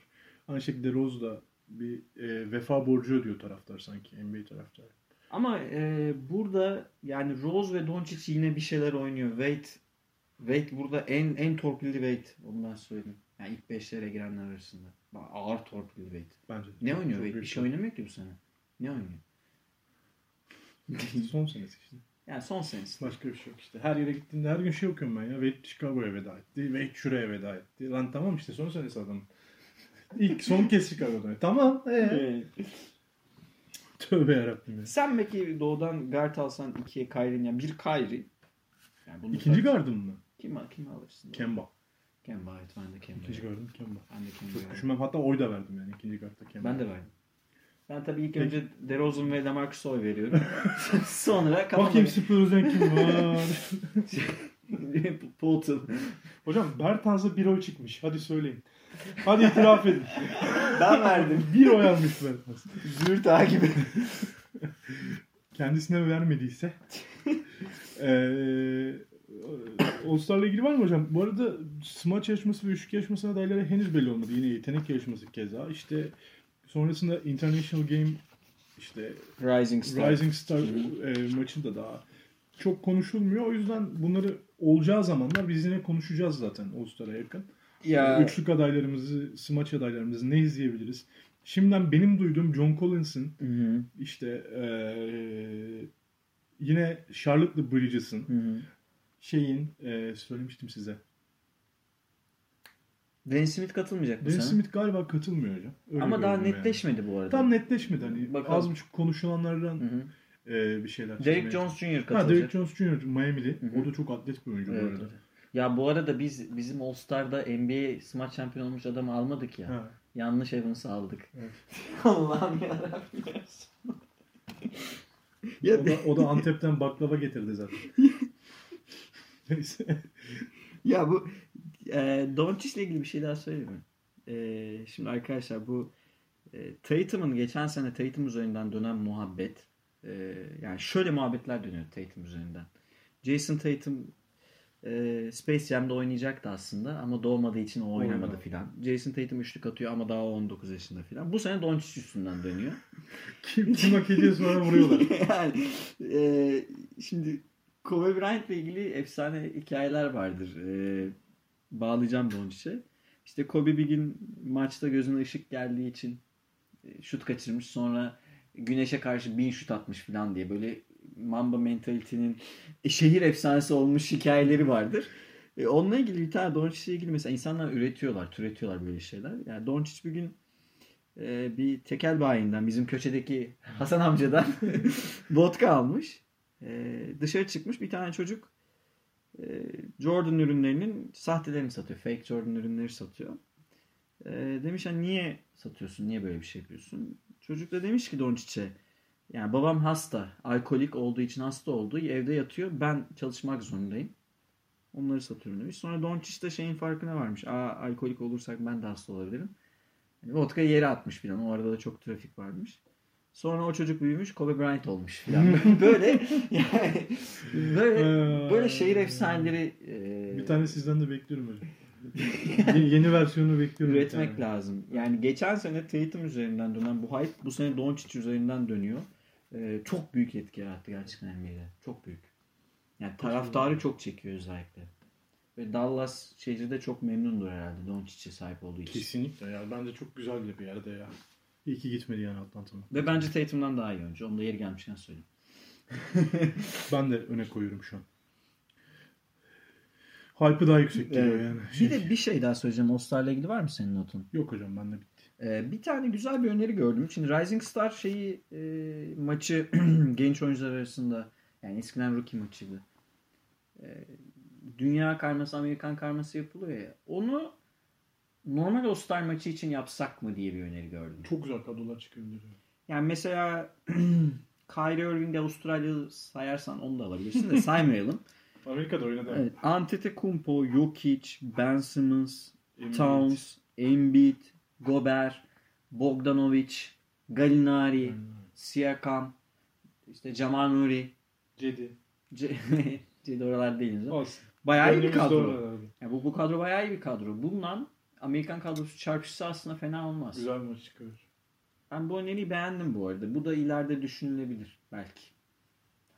Aynı şekilde Rose da bir e, vefa borcu ödüyor taraftar sanki. NBA taraftarı. Ama e, burada yani Rose ve Doncic yine bir şeyler oynuyor. Wade Wade burada en en torpilli Wade. Onu ben söyleyeyim. Yani ilk beşlere girenler arasında. Ağır torpilli Wade. Bence. Ne oynuyor Wade? Bir şey oynamıyor ki bu sene. Ne oynuyor? Son senesi işte. Yani son senesi. Başka bir şey yok işte. Her yere gittiğinde her gün şey okuyorum ben ya. Wade Chicago'ya veda etti. Wade şuraya veda etti. Lan tamam işte son senesi adam. İlk son kez Chicago'da. Tamam. Ee? Tövbe yarabbim ya. Sen belki doğudan guard alsan ikiye Kyrie'nin yani bir Kyrie. Yani bunu İkinci gardım mı? Kim, kim alırsın? Kemba. Kemba evet ben de Kemba. İkinci gardım Kemba. Ben de Çok Kemba. düşünmem. Hatta oy da verdim yani ikinci gardta Kemba. Ben de verdim. Ben tabii ilk Peki. önce DeRozan ve LaMarcus'a oy veriyorum. Sonra kafama... Bakayım Spurs'dan kim var? Polton. Hocam Bertans'a bir oy çıkmış. Hadi söyleyin. Hadi itiraf edin. Ben verdim. Bir oy almış Bertans. Zür takibi. Kendisine vermediyse. Eee All-Star'la ilgili var mı hocam? Bu arada smaç yarışması ve üçlük yarışması adayları henüz belli olmadı. Yine yetenek yarışması keza. İşte sonrasında International Game işte Rising Star. Rising Star e, maçında daha çok konuşulmuyor. O yüzden bunları olacağı zamanlar biz yine konuşacağız zaten All-Star'a yakın. Ya Üçlük adaylarımızı, smaç adaylarımızı ne izleyebiliriz? Şimdiden benim duyduğum John hı. işte eee, yine Charlotte'lı Bridges'ın. Şeyin eee, söylemiştim size. Dennis Smith katılmayacak bu Dennis sene. Smith galiba katılmıyor hocam. Öyle Ama daha yani. netleşmedi bu arada. Tam netleşmedi hani Bakalım. az buçuk konuşulanlardan Hı hı. eee, bir şeyler. Derek çizmeye Jones Jr. Ha katılacak. Derek Jones Jr. Miami'li. Hı hı. O da çok atlet bir oyuncu Evet, bu arada. evet. Ya bu arada biz bizim All Star'da NBA smaç şampiyonu olmuş adamı almadık ya. Ha. Yanlış Evans'ı aldık. Evet. Allah'ım yarabbim. ya O da, o da Antep'ten baklava getirdi zaten. Ya bu e, Doncic'le ilgili bir şey daha söyleyeyim mi? E, şimdi arkadaşlar bu e, Tatum'un geçen sene Tatum üzerinden dönen muhabbet e, yani şöyle muhabbetler dönüyor Tatum üzerinden. Jason Tatum e, Space Jam'de oynayacaktı aslında ama doğmadığı için o oynamadı Oynamadı. filan. Jason Tatum üçlük atıyor ama daha 19 yaşında filan. Bu sene Doncic üstünden dönüyor. Kim, kim hak ediyor sonra vuruyorlar. yani e, şimdi Kobe Bryant ile ilgili efsane hikayeler vardır. E, bağlayacağım Doncic'e. İşte Kobe bir gün maçta gözüne ışık geldiği için e, şut kaçırmış. Sonra güneşe karşı bin şut atmış falan diye böyle Mamba mentalitinin e, şehir efsanesi olmuş hikayeleri vardır. E, onunla ilgili bir tane Doncic'le ilgili mesela insanlar üretiyorlar, türetiyorlar böyle şeyler. Yani Doncic bir gün e, bir tekel bayinden bizim köşedeki Hasan amcadan vodka almış. E, dışarı çıkmış bir tane çocuk e, Jordan ürünlerinin sahtelerini satıyor. Fake Jordan ürünleri satıyor. E, demiş hani niye satıyorsun? Niye böyle bir şey yapıyorsun? Çocuk da demiş ki Doncic'e yani babam hasta. Alkolik olduğu için hasta oldu. Evde yatıyor. Ben çalışmak zorundayım. Onları satıyorum demiş. Sonra Doncic de şeyin farkına varmış. Aa alkolik olursak ben de hasta olabilirim. Yani vodkayı yere atmış filan. O arada da çok trafik varmış. Sonra o çocuk büyümüş Kobe Bryant olmuş filan. böyle yani böyle böyle şehir efsaneleri e, Bir tane sizden de bekliyorum hocam. Ye- Yeni versiyonu bekliyorum. üretmek tane. lazım. Yani geçen sene Tatum üzerinden dönen bu hype bu sene Doncic üzerinden dönüyor. E, çok büyük etki yarattı gerçekten NBA'de. Çok büyük. Yani taraftarı çok çekiyor özellikle. Ve Dallas şehri de çok memnundur herhalde Doncic'e sahip olduğu için. Kesinlikle ya. Bence çok güzel bir yerde ya. İyi ki gitmedi yani Atlanta'na. Ve bence Tatum'dan daha iyi oyuncu. Onu da yeri gelmişken söyleyeyim. Ben de öne koyuyorum şu an. Hype'ı daha yüksek geliyor yani. Bir de bir şey daha söyleyeceğim. All-Star'la ilgili var mı senin notun? Yok hocam bende bitti. Ee, bir tane güzel bir öneri gördüm. Şimdi Rising Star şeyi e, maçı genç oyuncular arasında yani eskiden rookie maçıydı. E, dünya karması, Amerikan karması yapılıyor ya. Onu normal All-Star maçı için yapsak mı diye bir öneri gördüm. Çok güzel kadrolar çıkabilir. Yani mesela Kyrie Irving'de Avustralya sayarsan onu da alabilirsin de saymayalım. Amerika'da oynadı. evet. Antetokounmpo, Jokic, Ben Simmons, Embiid. Towns, Embiid, Gobert, Bogdanovic, Gallinari, Siakam, işte Jamal Murray, Cedi. C- Cedi oralar değiliz. Olsun. Bayağı iyi bir kadro. Yani bu, bu kadro bayağı iyi bir kadro. Bundan Amerikan kadrosu çarpışsa aslında fena olmaz. Güzel bir maç çıkıyor. Ben bu öneriyi beğendim bu arada. Bu da ileride düşünülebilir belki.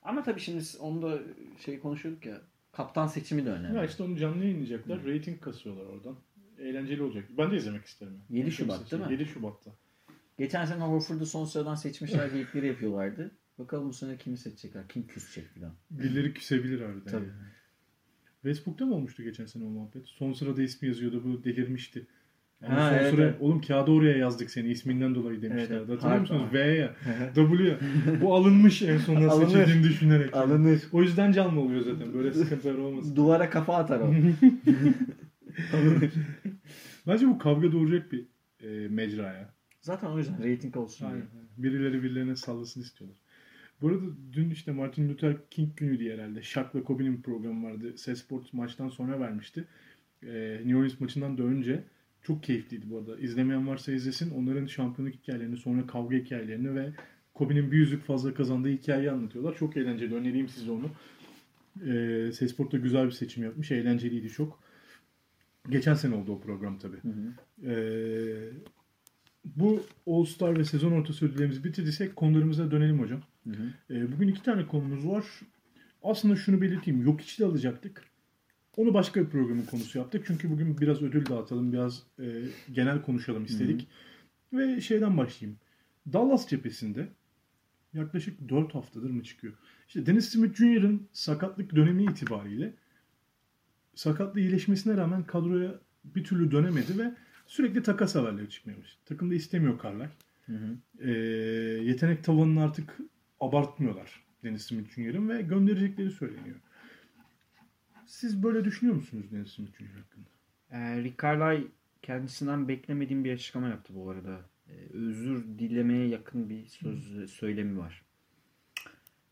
Ama tabii şimdi onu da şey konuşuyorduk ya. Kaptan seçimi de önemli. Ya işte onu canlı yayınlayacaklar. Rating kasıyorlar oradan. Eğlenceli olacak. Ben de izlemek isterim. 7 Şubat değil mi? 7 Şubat'ta. Geçen sene Horford'u son sıradan seçmişler geyikleri yapıyorlardı. Bakalım bu sene kimi seçecekler? Kim küsecek falan. Birileri küsebilir harbiden. Tabii. yani. Facebook'ta mı olmuştu geçen sene o muhabbet? Son sırada ismi yazıyordu bu delirmişti. Yani Ha, son evet, sıra, evet. oğlum kağıda oraya yazdık seni isminden dolayı demişlerdi. Evet. Hatırlıyor musunuz? Harf- V'ye, W'ye. Bu alınmış en sonunda Alınır. seçildiğini düşünerek. Alınır. O yüzden canlı oluyor zaten. Böyle sıkıntılar olmasın. Duvara kafa atar o. Bence bu kavga doğuracak bir e, mecra ya. Zaten o yüzden rating olsun. Aynen. Birileri birilerine sallasın istiyorlar. Bu arada dün işte Martin Luther King günü diye herhalde. Shaq ve Kobe'nin programı vardı. Ses Sport maçtan sonra vermişti. Ee, New Orleans maçından da önce. Çok keyifliydi bu arada. İzlemeyen varsa izlesin. Onların şampiyonluk hikayelerini, sonra kavga hikayelerini ve Kobe'nin bir yüzük fazla kazandığı hikayeyi anlatıyorlar. Çok eğlenceli. Önereyim size onu. Ee, Ses Sport da güzel bir seçim yapmış. Eğlenceliydi çok. Geçen sene oldu o program tabii. Ee, bu All Star ve sezon ortası ödüllerimizi bitirdiysek konularımıza dönelim hocam. Ee, bugün iki tane konumuz var. Aslında şunu belirteyim. Yok içi de alacaktık. Onu başka bir programın konusu yaptık. Çünkü bugün biraz ödül dağıtalım, biraz e, genel konuşalım istedik. Ve şeyden başlayayım. Dallas cephesinde yaklaşık 4 haftadır mı çıkıyor? İşte Dennis Smith Jr.'ın sakatlık dönemi itibariyle sakatlığı iyileşmesine rağmen kadroya bir türlü dönemedi ve sürekli takas haberleri çıkmaya başladı. Takım da istemiyor Carlisle. Ee, yetenek tavanını artık abartmıyorlar Dennis Smith Jr.'ın ve gönderecekleri söyleniyor. Siz böyle düşünüyor musunuz Dennis Smith Jr. hakkında? Ee, Rick Carlisle kendisinden beklemediğim bir açıklama yaptı bu arada. Ee, özür dilemeye yakın bir söz söylemi var.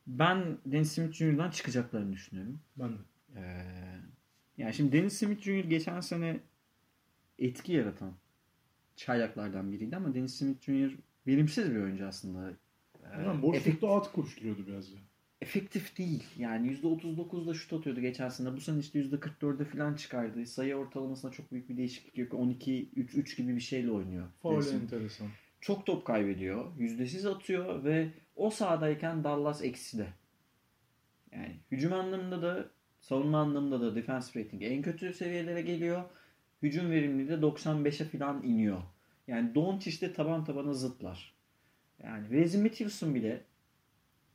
Ben Dennis Smith Jr.'dan çıkacaklarını düşünüyorum. Ben de. Ee, yani şimdi Dennis Smith Jr. geçen sene etki yaratan çaylaklardan biriydi ama Dennis Smith Jr. verimsiz bir oyuncu aslında. Ee, Yani boşlukta at koşturuyordu biraz da. efektif değil. Yani %39'da şut atıyordu geçen sene. Bu sene işte %44'e falan çıkardı. Sayı ortalamasında çok büyük bir değişiklik yok. 12-3-3 gibi bir şeyle oynuyor. Faul enteresan. Çok top kaybediyor. Yüzdesiz atıyor ve o sahadayken Dallas ekside. Yani hücum anlamında da savunma anlamında da defense rating en kötü seviyelere geliyor. Hücum verimliliği de 95'e falan iniyor. Yani Doncic'te taban tabana zıtlar. Yani Wesley Matthewson bile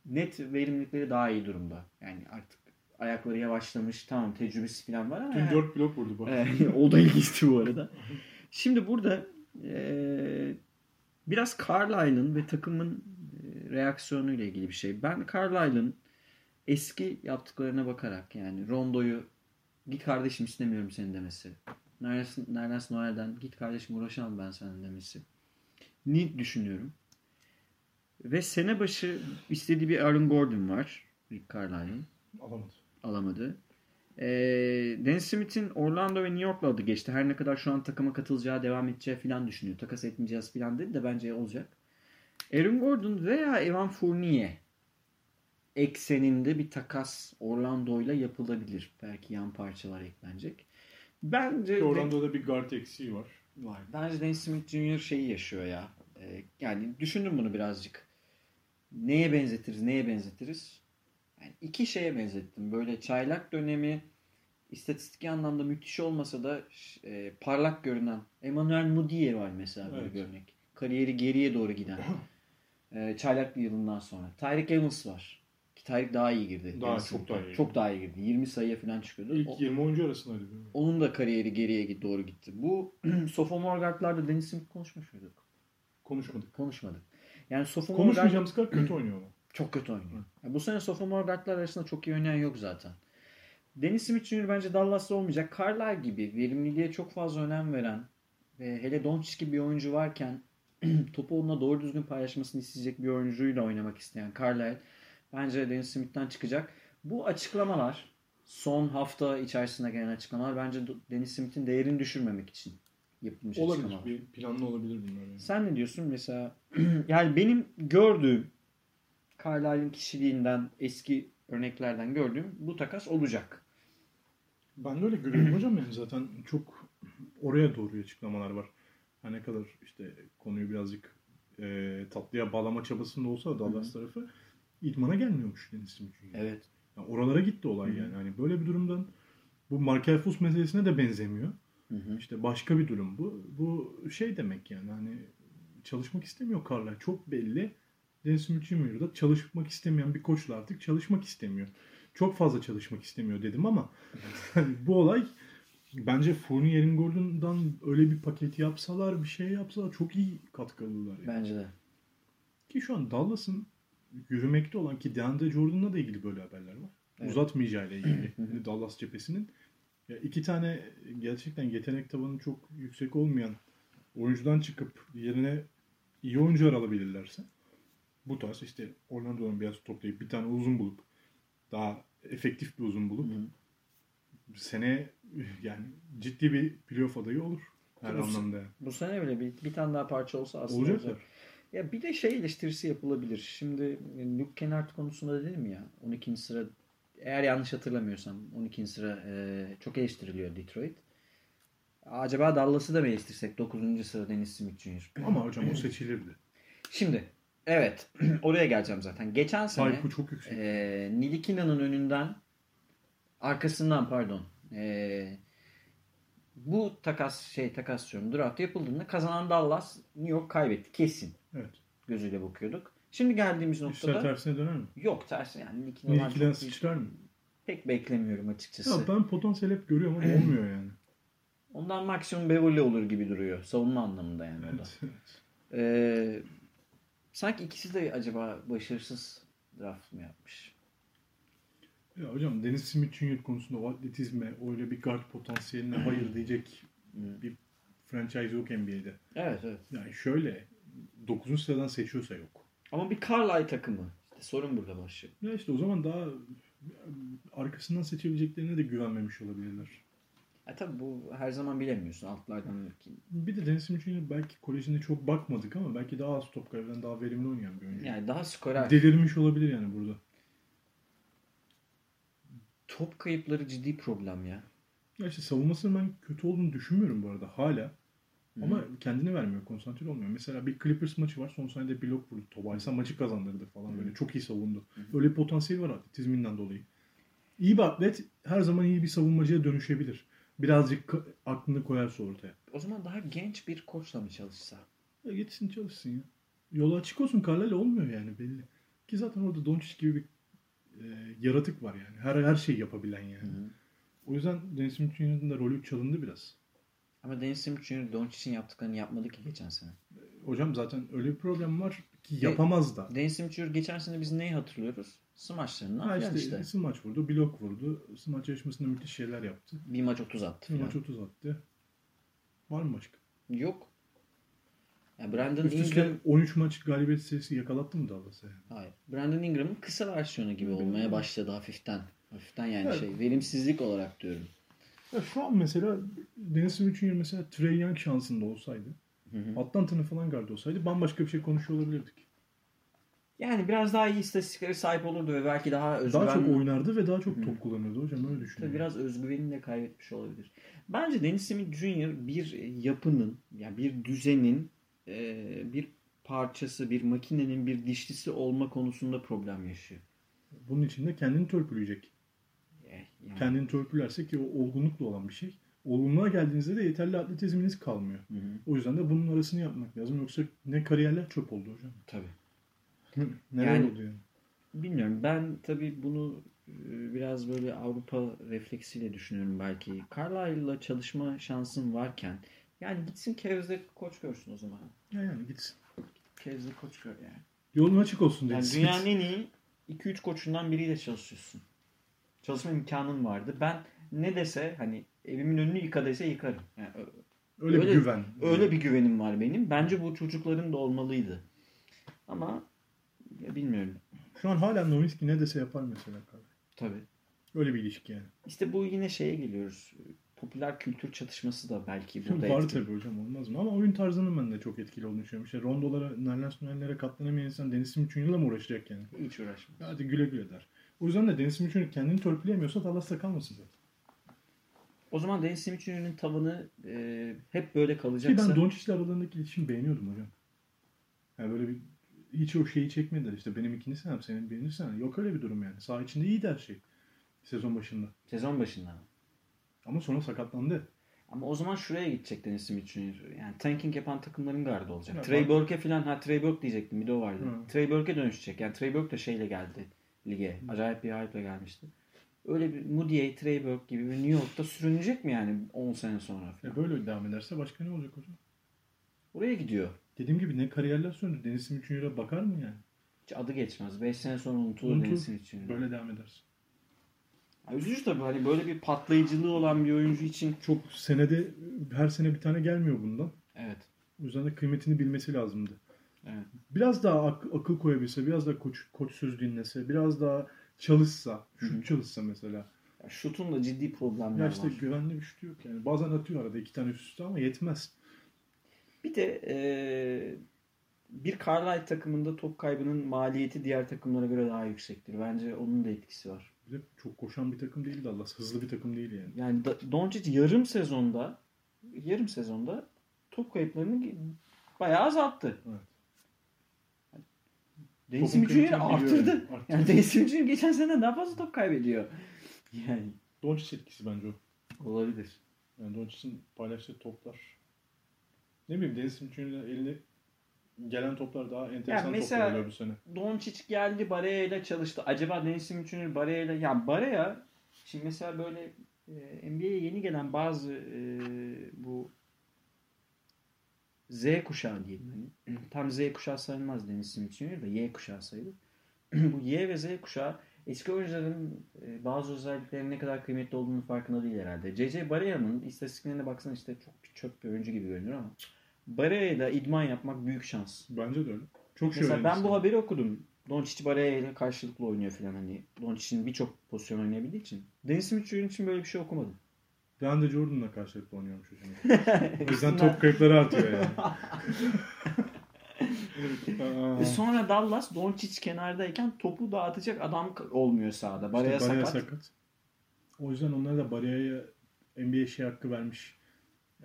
net verimlilikleri daha iyi durumda. Yani artık ayakları yavaşlamış. Tamam tecrübesi falan var ama Dün yani- 4 blok vurdu ee, o da ilginçti bu arada. Şimdi burada e, biraz Carlisle'ın ve takımın e, reaksiyonuyla ilgili bir şey. Ben Carlisle'ın eski yaptıklarına bakarak yani Rondo'yu git kardeşim istemiyorum seni demesi. Nereden, nereden Noel'den git kardeşim uğraşamam ben senin demesi. Ni düşünüyorum. Ve sene başı istediği bir Aaron Gordon var. Rick Carlisle'ın Alamadı. alamadı. Ee, Dennis Smith'in Orlando ve New York'la adı geçti. Her ne kadar şu an takıma katılacağı, devam edeceği falan düşünüyor. Takas etmeyeceğiz falan dedi de bence olacak. Aaron Gordon veya Evan Fournier ekseninde bir takas Orlando'yla yapılabilir. Belki yan parçalar eklenecek. Bence Ki Orlando'da bir guard eksiği var. var. Bence Dennis Smith Jr. şeyi yaşıyor ya. Ee, yani düşündüm bunu birazcık. Neye benzetiriz, neye benzetiriz? Yani iki şeye benzettim. Böyle çaylak dönemi istatistik anlamda müthiş olmasa da e, parlak görünen Emmanuel Mudiay var mesela böyle Evet. bir örnek. Kariyeri geriye doğru giden. e, çaylak bir yılından sonra. Tyreek Evans var. Ki Tyreek daha iyi girdi. Daha, Dennis çok daha iyi. Çok daha iyi girdi. 20 sayıya falan çıkıyordu. İlk O- 20 oyuncu arasındaydı. onun da kariyeri geriye doğru gitti. Bu sophomore guardlarda Dennis Smith konuşmuş muyduk? Konuşmadık. Konuşmadık. Yani sophomore guard Konuşmayacağımız kadar kötü oynuyor ama. çok kötü oynuyor. Ya bu sene sophomore guardlar arasında çok iyi oynayan yok zaten. Dennis Smith Jr. bence Dallas'ta olmayacak. Carlisle gibi verimliliğe çok fazla önem veren ve hele Doncic gibi bir oyuncu varken topu onunla doğru düzgün paylaşmasını isteyecek bir oyuncuyla oynamak isteyen Carlisle bence Dennis Smith'ten çıkacak. Bu açıklamalar son hafta içerisinde gelen açıklamalar bence Dennis Smith'in değerini düşürmemek için yapılmış Olabilir. açıklamalar. Bir planlı olabilir bunlar. Yani. Sen ne diyorsun mesela? yani benim gördüğüm Carlisle'in kişiliğinden eski örneklerden gördüğüm bu takas olacak. Ben de öyle görüyorum hocam yani zaten çok oraya doğru açıklamalar var. Her ne kadar işte konuyu birazcık e, tatlıya bağlama çabasında olsa da Dallas tarafı idmana gelmiyormuş Deniz Smith Jr. Evet. Yani oralara gitti olay yani. Hani böyle bir durumdan bu Markel Fultz meselesine de benzemiyor. Hı hı. İşte başka bir durum bu. Bu şey demek yani hani çalışmak istemiyor Carlisle. Çok belli. Smith Jr. da çalışmak istemeyen bir koçla artık çalışmak istemiyor. Çok fazla çalışmak istemiyor dedim ama hani bu olay bence Fournier'in Gordon'dan öyle bir paket yapsalar bir şey yapsalar çok iyi katkı alırlar. Yani. Bence de. Ki şu an Dallas'ın yürümekte olan ki DeAndre Jordan'la da ilgili böyle haberler var. Evet. Uzatmayacağıyla ilgili Hani Dallas cephesinin. Ya iki tane gerçekten yetenek tavanı çok yüksek olmayan oyuncudan çıkıp yerine iyi oyuncular alabilirlerse bu tarz işte Orlando'dan biraz toplayıp bir tane uzun bulup daha efektif bir uzun bulup sene yani ciddi bir playoff adayı olur. Her Bu- anlamda. Bu sene bile bir, bir tane daha parça olsa aslında Olacaklar. olacak. Ya bir de şey eleştirisi yapılabilir. Şimdi Luke Kennard konusunda dedim ya 12. sıra eğer yanlış hatırlamıyorsam 12. sıra e, çok eleştiriliyor Detroit. Acaba Dallas'ı da mı eleştirsek 9. sıra Dennis Smith Jr. Ama hocam o seçilirdi. Şimdi evet oraya geleceğim zaten. Geçen sene Hype'ı çok yüksek. e, Nilikina'nın önünden arkasından pardon e, bu takas şey takas diyorum draft yapıldığında kazanan Dallas New York kaybetti kesin Evet. gözüyle bakıyorduk. Şimdi geldiğimiz İşler noktada tersine döner mi? yok tersi yani iyi- sıçrar mı? pek beklemiyorum açıkçası. Ya ben potansiyel hep görüyorum ama olmuyor yani. Ondan maksimum Beverly olur gibi duruyor savunma anlamında yani o da. Evet. evet. Ee, sanki ikisi de acaba başarısız draft mı yapmış? Ya hocam Dennis Smith konusunda o atletizme, öyle bir guard potansiyeline hayır diyecek bir franchise yok NBA'de. Evet evet. Yani şöyle 9. sıradan seçiyorsa yok. Ama bir Carlisle takımı. İşte sorun burada başlıyor. Ya işte o zaman daha arkasından seçebileceklerine de güvenmemiş olabilirler. E tabi bu her zaman bilemiyorsun altlardan ki. Bir de Dennis Smith Jr. belki kolejinde çok bakmadık ama belki daha az top kaybeden daha verimli oynayan bir oyuncu. Yani daha skorer. Delirmiş olabilir yani burada. Top kayıpları ciddi problem ya. Ya işte savunmasının ben kötü olduğunu düşünmüyorum bu arada hala. Ama kendini vermiyor, konsantre olmuyor. Mesela bir Clippers maçı var, son saniyede blok vurdu. Tobaysa maçı kazandırdı falan böyle. Çok iyi savundu. Öyle bir potansiyeli var atletizminden dolayı. İyi bir atlet her zaman iyi bir savunmacıya dönüşebilir. Birazcık aklını koyarsa ortaya. O zaman daha genç bir koçla mı çalışsa? Ya gitsin çalışsın ya. Yolu açık olsun Carlisle olmuyor yani belli. Ki zaten orada Doncic gibi bir e, yaratık var yani. Her her şeyi yapabilen yani. O yüzden Dennis Smith Jr.'ın da rolü çalındı biraz. Ama Dennis Smith Jr. Doncic'in yaptıklarını yapmadı ki geçen sene. Hocam zaten öyle bir problem var ki yapamaz da. Dennis Smith Jr. geçen sene biz neyi hatırlıyoruz? Smaçlarından Ha işte, işte. smaç vurdu, blok vurdu. Smaç yarışmasında müthiş şeyler yaptı. Bir maç 30 attı Bir falan. maç 30 attı. Var mı başka? Yok. Ya Brandon Üst üste Ingram 13 maç galibiyet serisi yakalattı mı Dallas'a? Yani? Hayır. Brandon Ingram'ın kısa versiyonu gibi olmaya başladı hafiften. Hafiften yani Evet. şey verimsizlik olarak diyorum. Ya şu an mesela Dennis Smith Jr. mesela Trey Young şansında olsaydı, Atlanta'nın falan gardı olsaydı bambaşka bir şey konuşuyor olabilirdik. Yani biraz daha iyi istatistiklere sahip olurdu ve belki daha özgüven... Daha çok oynardı ve daha çok top kullanıyordu hocam öyle Tabii düşünüyorum. biraz özgüvenini de kaybetmiş olabilir. Bence Dennis Smith Jr. bir yapının, yani bir düzenin e, bir parçası, bir makinenin bir dişlisi olma konusunda problem yaşıyor. Bunun için de kendini törpüleyecek. Eh, Yani, Kendini törpülerse ki o olgunlukla olan bir şey. Olgunluğa geldiğinizde de yeterli atletizminiz kalmıyor. Hı hı, O yüzden de bunun arasını yapmak lazım. Yoksa ne kariyerler çöp oldu hocam. tabii. Neler Yani- oldu yani? Bilmiyorum. Ben tabii bunu biraz böyle Avrupa refleksiyle düşünüyorum belki. Carlisle'la çalışma şansım varken yani gitsin Cavs'de koç görsün o zaman. Ya yani gitsin. Cavs'de koç gör yani. Yolun açık olsun Yani Dennis dünyanın en iyi 2-3 koçundan biriyle çalışıyorsun. Çalışma imkanın vardı. Ben ne dese hani evimin önünü yıka dese yıkarım. Yani Öyle, öyle- bir güven. öyle bir güvenim var benim. Bence bu çocukların da olmalıydı. Ama ya bilmiyorum. Şu an hala Nowitzki ne dese yapar mesela. Tabii. Öyle bir ilişki yani. İşte bu yine şeye geliyoruz. Popüler kültür çatışması da belki burada Var etkili. tabii hocam olmaz mı? Ama oyun tarzının ben de çok etkili olduğunu düşünüyorum. İşte rondolara, Nerlens katlanamayan insan Dennis Smith Jr.'la mı uğraşacak yani? Hiç uğraşma. Hadi güle güle der. O yüzden de Smith Jr. kendini törpüleyemiyorsa Dallas'ta kalmasın zaten. O zaman Smith Jr.'ın tavanı e, hep böyle Ki kalacaksa ben Doncic'le aralarındaki iletişimi beğeniyordum hocam. Yani böyle bir hiç o şeyi çekmediler işte benim ikinci senem senin birinci senen. Yok öyle bir durum yani. Sağ içinde iyiydi her şey. Sezon başında. sezon başında. Ama sonra sakatlandı. Ama o zaman şuraya gidecek Dennis Smith Jr. Yani tanking yapan takımların gardı olacak. Ya Trey Burke falan ha Trey Burke diyecektim bir de o vardı. Hı. Trey Burke'e dönüşecek. Yani Trey Burke de şeyle geldi lige. Acayip bir hype'le gelmişti. Öyle bir Moody'ye, Trey Burke gibi bir New York'ta sürünecek mi yani 10 sene sonra falan? E böyle devam ederse başka ne olacak hocam? Oraya gidiyor. Dediğim gibi ne kariyerler söndü. Dennis Smith Jr.'a bakar mı yani? Hiç adı geçmez. 5 sene sonra unutulur Unutur. Dennis Smith Jr. Böyle devam edersin. Ya üzücü tabii hani böyle bir patlayıcılığı olan bir oyuncu için. Çok senede her sene bir tane gelmiyor bundan. Evet. O yüzden de kıymetini bilmesi lazımdı. Evet. Biraz daha ak- akıl koyabilse, biraz daha koç, koç söz dinlese, biraz daha çalışsa, şut çalışsa mesela. Ya Şutun da ciddi problemler Ya işte var. güvenli bir şut yok yani. Bazen atıyor arada iki tane üst üste ama yetmez. Bir de e, bir Carlisle takımında top kaybının maliyeti diğer takımlara göre daha yüksektir. Bence onun da etkisi var. Bir de çok koşan bir takım değil Dallas. Hızlı bir takım değil yani. Yani Doncic yarım sezonda yarım sezonda top kayıplarını bayağı azalttı. Evet. Arttırdı. biliyor yani. Yani Jr. geçen sene daha fazla top kaybediyor. Yani Doncic etkisi bence o. olabilir. Yani Doncic'in paylaştığı toplar. Ne bileyim Dennis Smith'in eline gelen toplar daha enteresan mesela- toplar oluyor bu sene. Doncic geldi Barea ile çalıştı. Acaba Dennis Smith Jr. Barea ile yani Barea şimdi mesela böyle e, NBA'ye yeni gelen bazı e, bu Z kuşağı diyelim. Hani, tam Z kuşağı sayılmaz Dennis Smith Jr. da Y kuşağı sayılır. bu Y ve Z kuşağı eski oyuncuların e, bazı özelliklerinin ne kadar kıymetli olduğunu farkında değil herhalde. C.C. Barea'nın istatistiklerine baksan işte çok bir çöp bir oyuncu gibi görünüyor ama Barea'yla idman yapmak büyük şans. Bence de öyle. Çok şey Mesela ben bu haberi okudum. Doncic Barea ile karşılıklı oynuyor falan hani. Doncic'in birçok pozisyon oynayabildiği için. Dennis Smith Jr. için böyle bir şey okumadım. DeAndre Jordan'la karşılıklı oynuyormuş şimdi. O yüzden top kayıpları artıyor yani. Ve sonra Dallas Doncic kenardayken topu dağıtacak adam olmuyor sahada. Barea İşte Barea sakat. O yüzden onlar da Barea'ya NBA şey hakkı vermiş.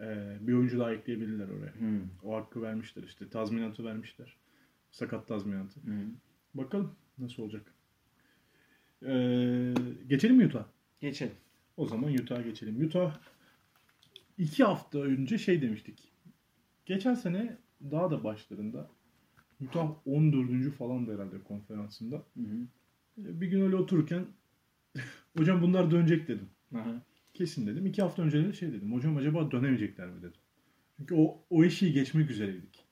Ee, bir oyuncu daha ekleyebilirler oraya. Hmm. O hakkı vermişler işte. Tazminatı vermişler. Sakat tazminatı. Hmm. Bakalım nasıl olacak. Ee, geçelim mi Utah? Geçelim. O zaman Utah'a geçelim. Utah iki hafta önce şey demiştik. Geçen sene daha da başlarında Utah 14. falan da herhalde konferansında. Hı hı. Bir gün öyle otururken hocam bunlar dönecek dedim. Aha. Kesin dedim. İki hafta önce de şey dedim. Hocam acaba dönemeyecekler mi dedim. Çünkü o, o eşiği geçmek üzereydik.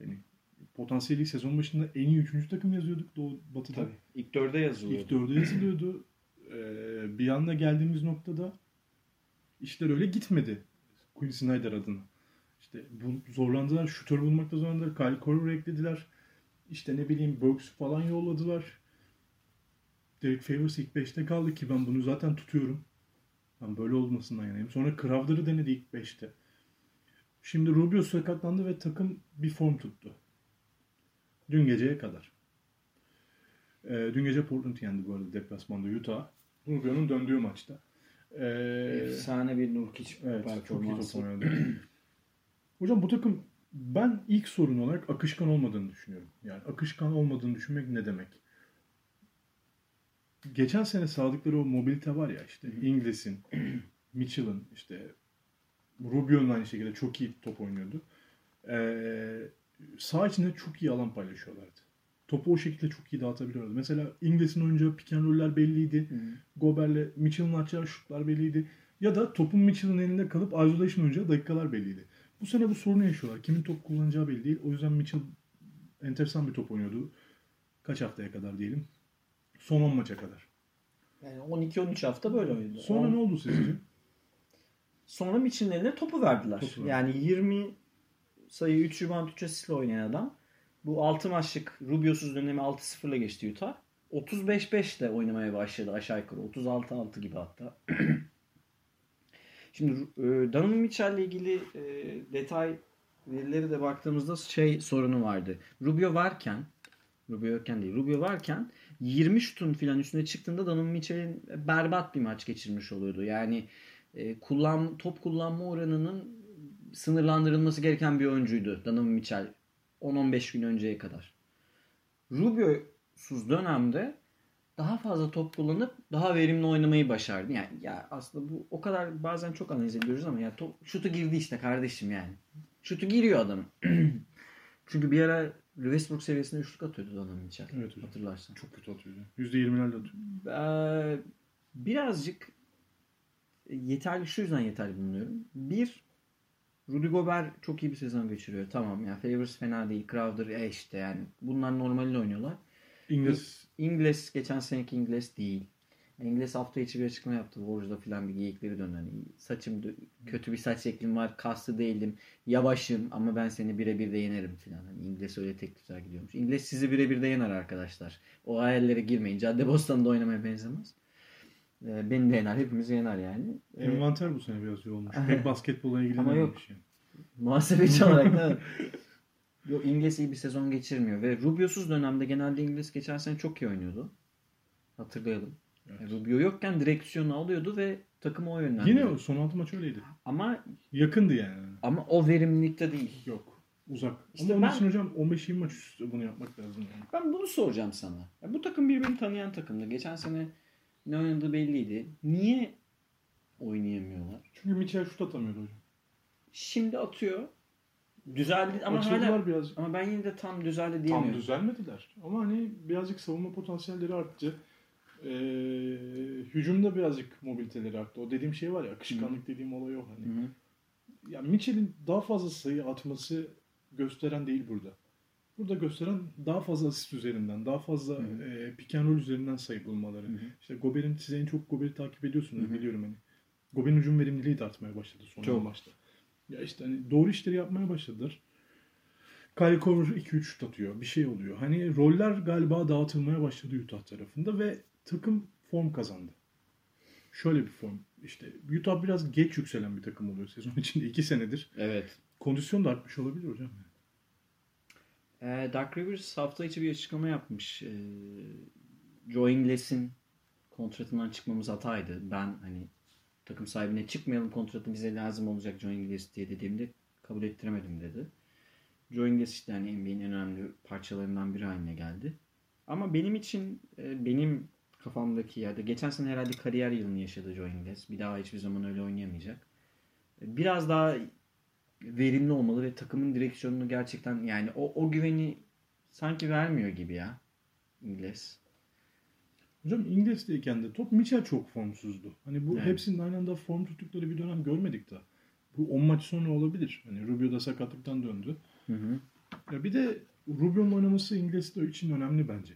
Yani potansiyeli sezon başında en iyi üçüncü takım yazıyorduk Doğu Batı'da. Tabii. İlk dörde yazılıyor. İlk dörde yazılıyordu. Ee, bir anda geldiğimiz noktada işler öyle gitmedi. Quinn Snyder adına. İşte bu zorlandılar. Şutör bulmakta zorlandılar. Kyle Korver eklediler. İşte ne bileyim Burks falan yolladılar. Derek Favors ilk 5'te kaldı ki ben bunu zaten tutuyorum. Ben böyle olmasından yanayım. Sonra Crowder'ı denedi ilk 5'te. Şimdi Rubio sakatlandı ve takım bir form tuttu. Dün geceye kadar. Ee, dün gece Portland yendi bu arada deplasmanda Utah. Rubio'nun döndüğü maçta. Ee, Efsane bir Nurkic evet, çok iyi top oynadı. Hocam bu takım ben ilk sorun olarak akışkan olmadığını düşünüyorum. Yani akışkan olmadığını düşünmek ne demek? Geçen sene sağladıkları o mobilite var ya işte İngiliz'in, Mitchell'ın işte Rubio'nun aynı şekilde çok iyi top oynuyordu. Ee, sağ içinde çok iyi alan paylaşıyorlardı. Topu o şekilde çok iyi dağıtabiliyorlardı. Mesela İngiliz'in oyuncağı pick and roll'ler belliydi. Gober'le Mitchell'ın atacağı şutlar belliydi. Ya da topun Mitchell'ın elinde kalıp isolation oynayacağı dakikalar belliydi. Bu sene bu sorunu yaşıyorlar. Kimin top kullanacağı belli değil. O yüzden Mitchell enteresan bir top oynuyordu. Kaç haftaya kadar diyelim. Son 10 maça kadar. Yani 12-13 hafta böyle oynadı. Sonra On- ne oldu sizce? Sonra Mitchell'in eline topu verdiler. Topu verdi. yani 20 sayı 3 rebound 3 asistle oynayan adam. Bu 6 maçlık Rubio'suz dönemi 6-0'la geçti Utah. 35-5 ile oynamaya başladı aşağı yukarı. 36-6 gibi hatta. Şimdi e, Donovan Mitchell ile ilgili e, detay verileri de baktığımızda şey sorunu vardı. Rubio varken Rubio yokken değil. Rubio varken 20 şutun filan üstüne çıktığında Donovan Mitchell'in berbat bir maç geçirmiş oluyordu. Yani e, kullan top kullanma oranının sınırlandırılması gereken bir oyuncuydu Donovan Mitchell 10-15 gün önceye kadar. Rubio'suz dönemde daha fazla top kullanıp daha verimli oynamayı başardı. Yani ya aslında bu o kadar bazen çok analiz ediyoruz ama ya top, şutu girdi işte kardeşim yani. Şutu giriyor adam. Çünkü bir ara Westbrook seviyesinde üçlük atıyordu Donovan Mitchell. Evet hocam. Hatırlarsan. Çok kötü atıyordu. %20'lerle atıyor. Ee, birazcık yeterli şu yüzden yeterli bulunuyorum. Bir Rudy Gobert çok iyi bir sezon geçiriyor. Tamam yani Favors fena değil. Crowder e işte yani. Bunlar normalde oynuyorlar. İngiliz İngiliz geçen seneki İngiliz değil. İngiliz hafta içi bir açıklama yaptı. Borj'da falan bir geyikleri döndü. Hani saçım kötü bir saç şeklim var. Kaslı değilim. Yavaşım ama ben seni birebir de yenerim falan. Hani İngiliz öyle teklifler gidiyormuş. İngiliz sizi birebir de yener arkadaşlar. O hayallere girmeyin. Caddebostan'da oynamaya benzemez. Ee, beni de yener. Hepimizi yener yani. Ee, Envanter bu sene biraz yoğun olmuş. Pek basketbola ilgilenmemiş. yok. Yani. Muhasebeci olarak da Yok İngiliz iyi bir sezon geçirmiyor ve Rubio'suz dönemde genelde İngiliz geçen sene çok iyi oynuyordu. Hatırlayalım. Evet. Rubio yokken direksiyonu alıyordu ve takımı o yönlendiriyordu. Yine o son altı maç öyleydi. Ama Yakındı yani. ama o verimlilikte değil. Yok. Uzak. İşte Ama onun ben- için hocam 15-20 maç üstü bunu yapmak lazım. Yani. Ben bunu soracağım sana. Ya bu takım birbirini tanıyan takımdı. Geçen sene ne oynadığı belliydi. Niye oynayamıyorlar? Çünkü Mitchell şut atamıyordu hocam. Şimdi atıyor. Düzeldi ama Açıldılar hala biraz. ama ben yine de tam düzeldi Tam diyemiyorum. düzelmediler. Ama hani birazcık savunma potansiyelleri arttı. Ee, hücumda birazcık mobiliteleri arttı. O dediğim şey var ya akışkanlık dediğim olay o hani. Hı hı. Ya Mitchell'in daha fazla sayı atması gösteren değil burada. Burada gösteren daha fazla asist üzerinden, daha fazla Hı hı. e, pick and roll üzerinden sayı bulmaları. Hı hı. İşte Gober'in size en çok Gober'i takip ediyorsunuz Hı hı. biliyorum hani. Gober'in hücum verimliliği de artmaya başladı son Çok. maçta. Ya işte hani doğru işleri yapmaya başladılar. Kyle Korver 2-3 şut atıyor. Bir şey oluyor. Hani roller galiba dağıtılmaya başladı Utah tarafında ve takım form kazandı. Şöyle bir form. İşte Utah biraz geç yükselen bir takım oluyor sezon içinde 2 senedir. Evet. Kondisyon da artmış olabilir hocam. Ee, Dark Rivers hafta içi bir açıklama yapmış. Ee, Joe Ingles'in kontratından çıkmamız hataydı. Ben hani takım sahibine çıkmayalım kontratı bize lazım olacak Joe Ingles diye dediğimde kabul ettiremedim dedi. Joe Ingles işte hani NBA'nin en önemli parçalarından biri haline geldi. Ama benim için e, benim kafamdaki yerde geçen sene herhalde kariyer yılını yaşadı Joe Ingles. Bir daha hiçbir zaman öyle oynayamayacak. Biraz daha verimli olmalı ve takımın direksiyonunu gerçekten yani o, o güveni sanki vermiyor gibi ya İngiliz. Hocam İngiliz'teyken de top Mitchell çok formsuzdu. Hani bu Evet. hepsinin aynı anda form tuttukları bir dönem görmedik daha. Bu 10 maç sonra olabilir. Hani Rubio da sakatlıktan döndü. Hı hı. Ya bir de Rubio'nun oynaması İngiliz'de için önemli bence.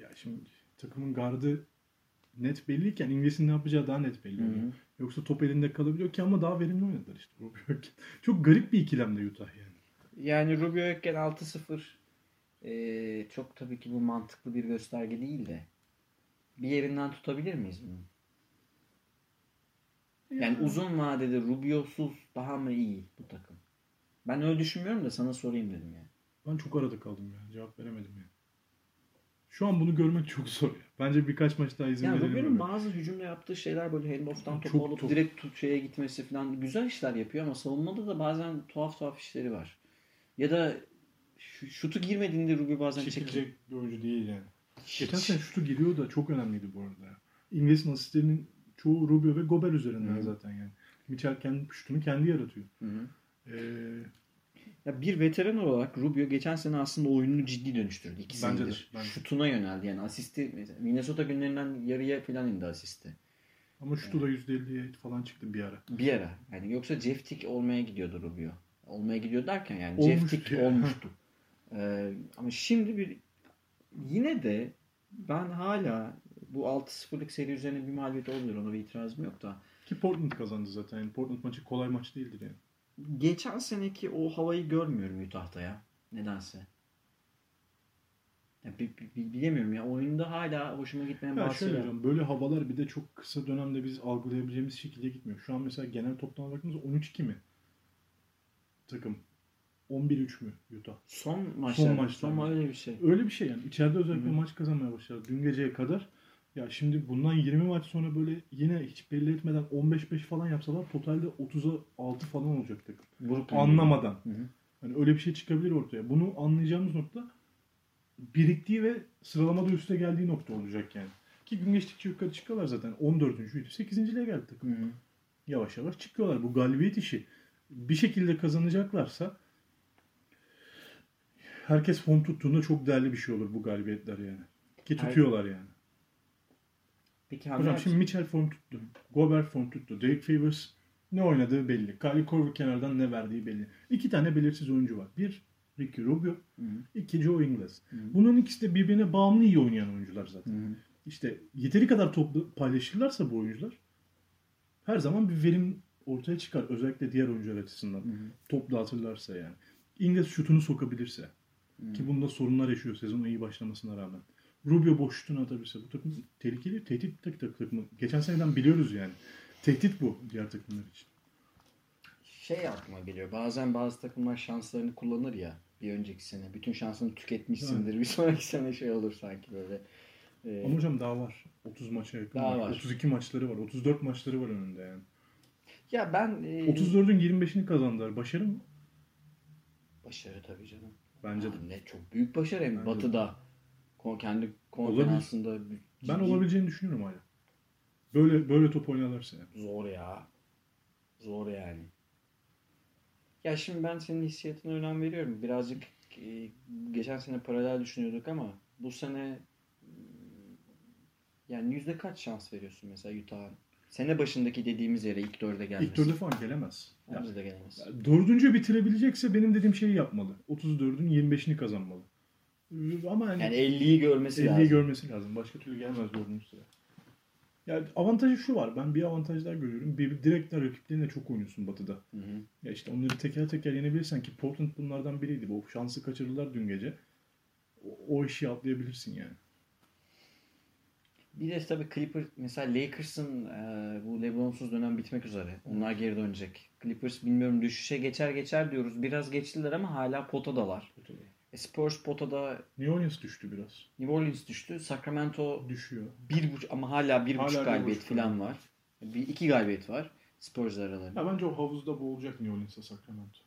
Ya şimdi takımın gardı net belliyken İngiliz'in ne yapacağı daha net belli Hı oluyor. hı. Yoksa top elinde kalabiliyor ki ama daha verimli oynadılar işte Rubio yokken. Çok garip bir ikilemde Utah yani. Yani Rubio yokken 6-0 ee, çok tabii ki bu mantıklı bir gösterge değil de bir yerinden tutabilir miyiz bunu? Yani uzun vadede Rubio'suz daha mı iyi bu takım? Ben öyle düşünmüyorum da sana sorayım dedim yani. Ben çok arada kaldım ya. Cevap veremedim ya. Şu an bunu görmek çok zor ya. Bence birkaç maç daha izin Yani verelim. Öyle. bazı hücumda yaptığı şeyler böyle handoff'tan topu Çok alıp top. direkt tut şeye gitmesi falan güzel işler yapıyor ama savunmada da bazen tuhaf tuhaf işleri var. Ya da şu- şutu girmediğinde Rubio bazen çekilecek. çekilecek bir oyuncu değil yani. Geçen sene şutu giriyor da çok önemliydi bu arada. İngiliz'in asistlerinin çoğu Rubio ve Gober üzerinden Hı. zaten yani. Mitchell kendi şutunu kendi yaratıyor. Hı hı. Ee, Ya bir veteran olarak Rubio geçen sene aslında oyununu ciddi dönüştürdü. İki Bence de, senedir. bence. Şutuna yöneldi. Yani asisti Minnesota günlerinden yarıya falan indi asisti. ama şutu da %50'ye falan çıktı bir ara. Bir ara. Yani yoksa Jeff Tick olmaya gidiyordu Rubio. Olmaya gidiyor derken yani Olmuştu Jeff Tick ya. olmuştu. Ee, ama şimdi bir yine de ben hala bu 6-0'lık seri üzerine bir mağlubiyet olabilir. Ona bir itirazım yok da. Ki Portland kazandı zaten. Yani Portland maçı kolay maç değildir yani. Geçen seneki o havayı görmüyorum Utah'ta ya. Nedense. Ya, bi- bi- bilemiyorum ya. Oyunda hala hoşuma gitmeyen bazı şöyle şeyler. hocam böyle havalar bir de çok kısa dönemde biz algılayabileceğimiz şekilde gitmiyor. Şu an mesela genel toptan baktığımızda 13-2 mi? Takım. 11-3 mü Utah? Son maçlar. Son, maçlar. ma- öyle bir şey. Öyle bir şey yani. İçeride özellikle hı. maç kazanmaya başladı. Dün geceye kadar. Ya şimdi bundan 20 maç sonra böyle yine hiç belli etmeden 15-5 falan yapsalar totalde 30'a 6 falan olacak takım. Brooklyn. Anlamadan. Hı hı. Hani öyle bir şey çıkabilir ortaya. Bunu anlayacağımız nokta biriktiği ve sıralamada üste geldiği nokta olacak yani. Ki gün geçtikçe yukarı çıkıyorlar zaten. 14. 8. liğe geldi takım. Hı hı. Yavaş yavaş çıkıyorlar. Bu galibiyet işi bir şekilde kazanacaklarsa herkes form tuttuğunda çok değerli bir şey olur bu galibiyetler yani. Ki tutuyorlar yani. Peki Hocam şimdi Mitchell form tuttu. Gobert form tuttu. Derek Favors ne oynadığı belli. Kyle Korver kenardan ne verdiği belli. İki tane belirsiz oyuncu var. Bir Ricky Rubio, Hı hı. iki Joe Ingles. Hı. Bunların ikisi de birbirine bağımlı iyi oynayan oyuncular zaten. Hı hı. işte yeteri kadar toplu paylaşırlarsa bu oyuncular her zaman bir verim ortaya çıkar. Özellikle diğer oyuncular açısından. Top dağıtırlarsa yani. İngiliz şutunu sokabilirse. Ki bunda sorunlar yaşıyor sezonun iyi başlamasına rağmen. Rubio boş şutunu atabilirse. Bu takım tehlikeli, tehdit tak takımı. Geçen seneden biliyoruz yani. Tehdit bu diğer takımlar için. Şey aklıma geliyor. Bazen bazı takımlar şanslarını kullanır ya bir önceki sene. Bütün şansını tüketmişsindir. Bir sonraki sene şey olur sanki böyle. Ee, Ama hocam daha var. 30 maça yakın Daha var. var. 32 maçları var. 34 maçları var önünde yani. ya ben e, 34'ün 25'ini kazandılar. Başarı mı? başarı tabii canım. Bence de. Yani ne çok büyük başarı hem Bence de. Batı'da kon- kendi konferansında Ben ciddi- olabileceğini düşünüyorum hala. Böyle böyle top oynarlarsa yani. Zor ya. Zor yani. Ya şimdi ben senin hissiyatına önem veriyorum. Birazcık e, geçen sene paralel düşünüyorduk ama bu sene mm, yani yüzde kaç şans veriyorsun mesela Utah'ın? Sene başındaki dediğimiz yere ilk dörde gelmesi. İlk dörde falan gelemez. Bence de gelemez. dördüncü bitirebilecekse benim dediğim şeyi yapmalı. 34'ün 25'ini kazanmalı. Ama yani, Yani 50'yi görmesi 50'yi lazım. görmesi lazım. Başka türlü gelmez dördüncü sıra. Yani avantajı şu var. Ben bir avantaj daha görüyorum. Bir direktler rakiplerine çok oynuyorsun Batı'da. Hı hı. Ya işte onları teker teker yenebilirsen ki Portland bunlardan biriydi. Bu şansı kaçırdılar dün gece. O, o işi atlayabilirsin yani. Bir de tabii Clippers mesela Lakers'ın e, bu LeBron'suz dönem bitmek üzere. Onlar geri dönecek. Clippers bilmiyorum düşüşe geçer geçer diyoruz. Biraz geçtiler ama hala potadalar. E, Spurs potada New Orleans düştü biraz. New Orleans düştü. Sacramento Düşüyor. bir buçuk ama hala bir Hala buçuk galibiyet falan var. Bir iki galibiyet var. Spurs aralarında. Ya bence o havuzda boğulacak New Orleans'a Sacramento.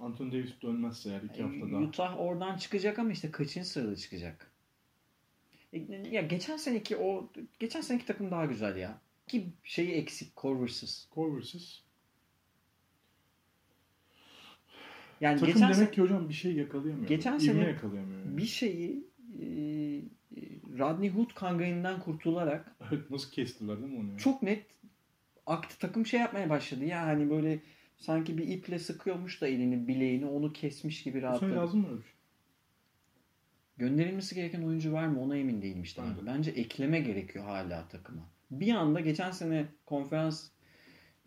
Anthony Davis dönmezse eğer iki hafta daha. Utah oradan çıkacak ama işte kaçıncı sırada çıkacak? E, Ya geçen seneki o geçen seneki takım daha güzel ya. Ki şeyi eksik Corvers'ız. Corvers'ız. Yani Takım geçen demek ki hocam bir şey yakalayamıyor. Geçen sene yakalayamıyor. Yani. bir şeyi e, Rodney Hood kangayından kurtularak Nasıl kestiler değil mi onu? ya? çok net aktı takım şey yapmaya başladı ya hani böyle sanki bir iple sıkıyormuş da elini bileğini onu kesmiş gibi rahatladı. lazım mı öyle şey? Gönderilmesi gereken oyuncu var mı ona emin değilim işte. Bence de. Bence ekleme gerekiyor hala takıma. Bir anda geçen sene konferans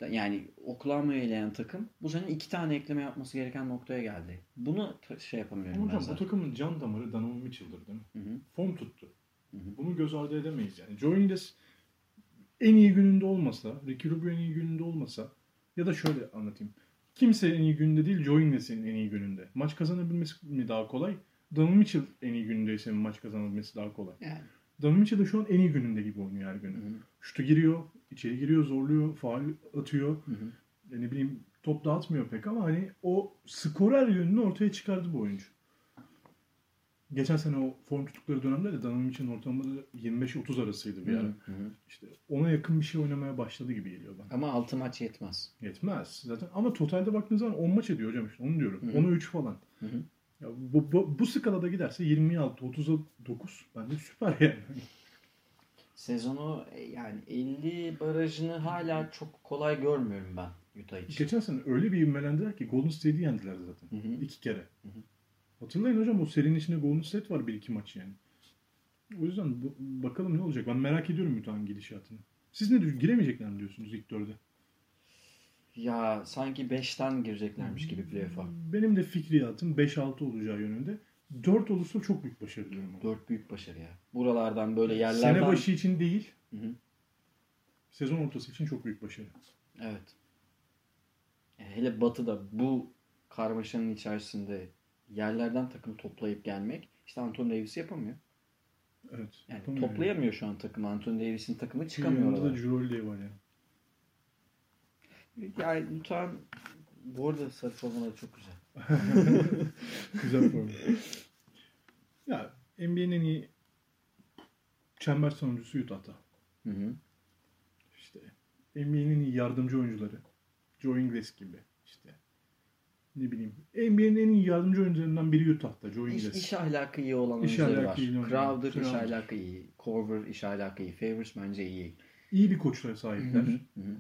yani Oklahoma'yı eleyen takım bu sene iki tane ekleme yapması gereken noktaya geldi. Bunu şey yapamıyorum Ama ben hocam bu takımın can damarı Donovan Mitchell'dır değil mi? Hı hı. Form tuttu. Hı hı. Bunu göz ardı edemeyiz yani. Joe Ingles en iyi gününde olmasa, Ricky Rubio en iyi gününde olmasa ya da şöyle anlatayım. Kimse en iyi gününde değil, Joe Ingles'in en iyi gününde. Maç kazanabilmesi mi daha kolay? Donovan Mitchell en iyi günündeyse maç kazanabilmesi daha kolay? Yani. Donovan Mitchell de şu an en iyi gününde gibi oynuyor her günü. Hı hı. Şutu giriyor, içeri giriyor, zorluyor, faal atıyor. Hı hı. Ya ne bileyim top dağıtmıyor pek ama hani o skorer yönünü ortaya çıkardı bu oyuncu. Geçen sene o form tuttukları dönemde de Donovan Mitchell'in ortalamada 25-30 arasıydı bir ara. hı. Hı hı. İşte ona yakın bir şey oynamaya başladı gibi geliyor bana. Ama altı maç yetmez. Yetmez zaten ama totalde baktığınız zaman 10 maç ediyor hocam işte onu diyorum. Hı hı. 10'a 3 falan. Hı hı. Ya bu, bu, bu skalada giderse 26 30'a 9 bence süper yani. Sezonu e, yani 50 barajını hala çok kolay görmüyorum ben Utah için. Geçen sene öyle bir ivmelendiler ki Golden State'i yendiler zaten. Hı hı. iki kere. hı. Hatırlayın hocam o serinin içinde Golden State var bir iki maç yani. O yüzden bu- bakalım ne olacak. Ben merak ediyorum Utah'ın gidişatını. Siz ne diyorsunuz? Giremeyecekler mi diyorsunuz ilk dörde? Ya sanki 5'ten gireceklermiş gibi playoff'a. Benim de fikriyatım 5-6 olacağı yönünde. 4 olursa çok büyük başarı diyorum. ama. 4 büyük başarı ya. Buralardan böyle yerlerden. Sene başı için değil, Hı hı. sezon ortası için çok büyük başarı. Evet. Hele Batı'da bu karmaşanın içerisinde yerlerden takım toplayıp gelmek işte Anthony Davis yapamıyor. Evet. Yani yapamıyor toplayamıyor şu an takımı. Anthony Davis'in takımı yani. çıkamıyor Yanında da Holiday var yani. Yani Utah'ın bu arada sarı formaları çok güzel. Güzel form. ya NBA'nin en iyi çember savunucusu Utah'ta. Hı hı. İşte NBA'nin iyi yardımcı oyuncuları. Joe Ingles gibi. İşte ne bileyim. NBA'nin en iyi yardımcı oyuncularından biri Utah'ta. Joe İş, Ingles. iş ahlakı iyi olan İş oyuncuları iyi var. olan Crowder oyuncular. iş Crowder. ahlakı iyi. Corver iş ahlakı iyi. Favors bence iyi. İyi bir koçlara sahipler. Hı hı.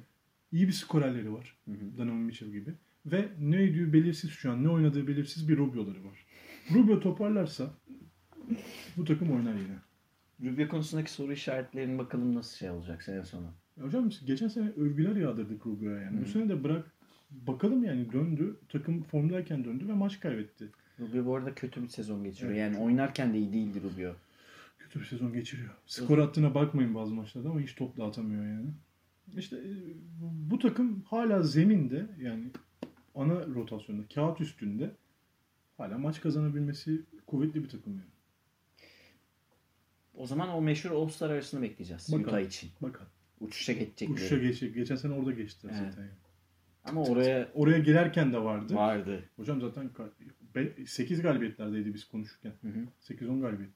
İyi bir skorerleri var. Hı hı. Donovan Mitchell gibi. Ve ne ödüğü belirsiz şu an. Ne oynadığı belirsiz bir Rubio'ları var. Rubio toparlarsa bu takım oynar yine. Rubio konusundaki soru işaretlerini bakalım nasıl şey olacak sene sonu. Ya Hocam geçen sene övgüler yağdırdık Rubio'ya yani. Bu sene de bırak bakalım yani döndü. Takım formdayken döndü ve maç kaybetti. Rubio bu arada kötü bir sezon geçiriyor. Evet. Yani oynarken de iyi değildi Rubio. Kötü bir sezon geçiriyor. Skor attığına bakmayın bazı maçlarda ama hiç top dağıtamıyor yani. İşte e, bu takım hala zeminde yani ana rotasyonda, kağıt üstünde hala maç kazanabilmesi kuvvetli bir takım yani. O zaman o meşhur All-Star arasını bekleyeceğiz Bakalım. Utah için. Bakın. Uçuşa geçecekleri. Uçuşa geçecek. Geçen sene orada geçti Evet. zaten. Ama oraya Oraya girerken de vardı. vardı. Hocam zaten 8 galibiyetlerdeydi biz konuşurken. Hı hı. 8-10 galibiyet.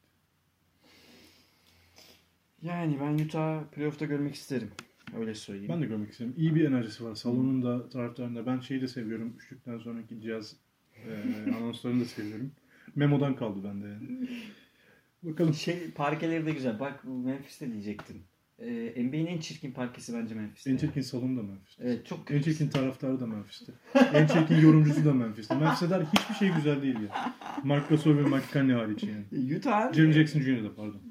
Yani ben Utah playoff'ta görmek isterim. Öyle söyleyeyim. Ben de görmek isterim. İyi bir enerjisi var. Salonun da taraftarında. Ben şeyi de seviyorum. Üçlükten sonraki cihaz e, anonslarını da seviyorum. Memo'dan kaldı bende yani. Bakalım. Şey parkeleri de güzel. Bak Memphis'te diyecektim. Ee, NBA'nin en çirkin parkesi bence Memphis'te. En çirkin salonu da Memphis'te. Evet çok En çirkin taraftarı da Memphis'te. en çirkin yorumcusu da Memphis'te. Memphis'te hiçbir şey güzel değil ya. Mark Gasol ve Mike Conley hariç yani. Utah Jeremy Jackson Jr. da pardon.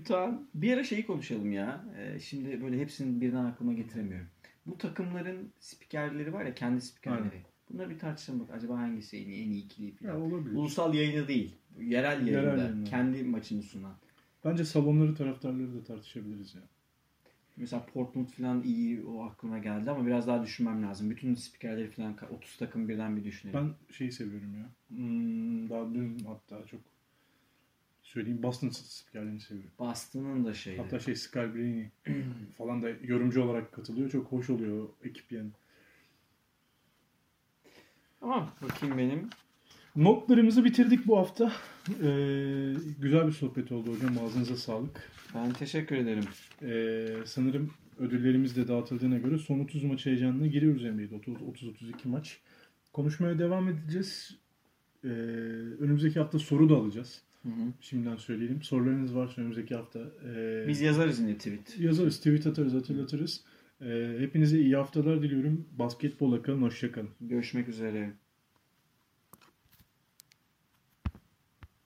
Utah bir ara şeyi konuşalım ya. Ee, şimdi böyle hepsini birden aklıma getiremiyorum. Bu takımların spikerleri var ya kendi spikerleri. Aynen. Bunları bir tartışalım bak. Acaba hangisi en iyi, en iyi ikili Ya falan. olabilir. Ulusal yayını değil. Yerel Yerel yayında. yayında. Kendi maçını sunan. Bence salonları taraftarları da tartışabiliriz ya. Mesela Portland falan iyi o aklıma geldi ama biraz daha düşünmem lazım. Bütün spikerleri falan 30 takım birden bir düşünelim. Ben şeyi seviyorum ya. Hmm, daha dün hatta çok söyleyeyim Boston spikerlerini seviyorum. Boston'ın da şeyi. Hatta şey Scalabrini falan da yorumcu olarak katılıyor. Çok hoş oluyor ekip yani. Tamam bakayım benim. Notlarımızı bitirdik bu hafta. Ee, güzel bir sohbet oldu hocam. Ağzınıza sağlık. Ben teşekkür ederim. Ee, sanırım ödüllerimiz de dağıtıldığına göre son 30 maç heyecanına giriyoruz NBA'de. 30-32 maç. Konuşmaya devam edeceğiz. Ee, önümüzdeki hafta soru da alacağız. Hı hı. Şimdiden söyleyelim. Sorularınız varsa önümüzdeki hafta ee, Biz yazarız yine tweet. yazarız, tweet atarız, hatırlatırız. Ee, hepinize iyi haftalar diliyorum. Basketbola kalın, hoşça kalın. Görüşmek üzere.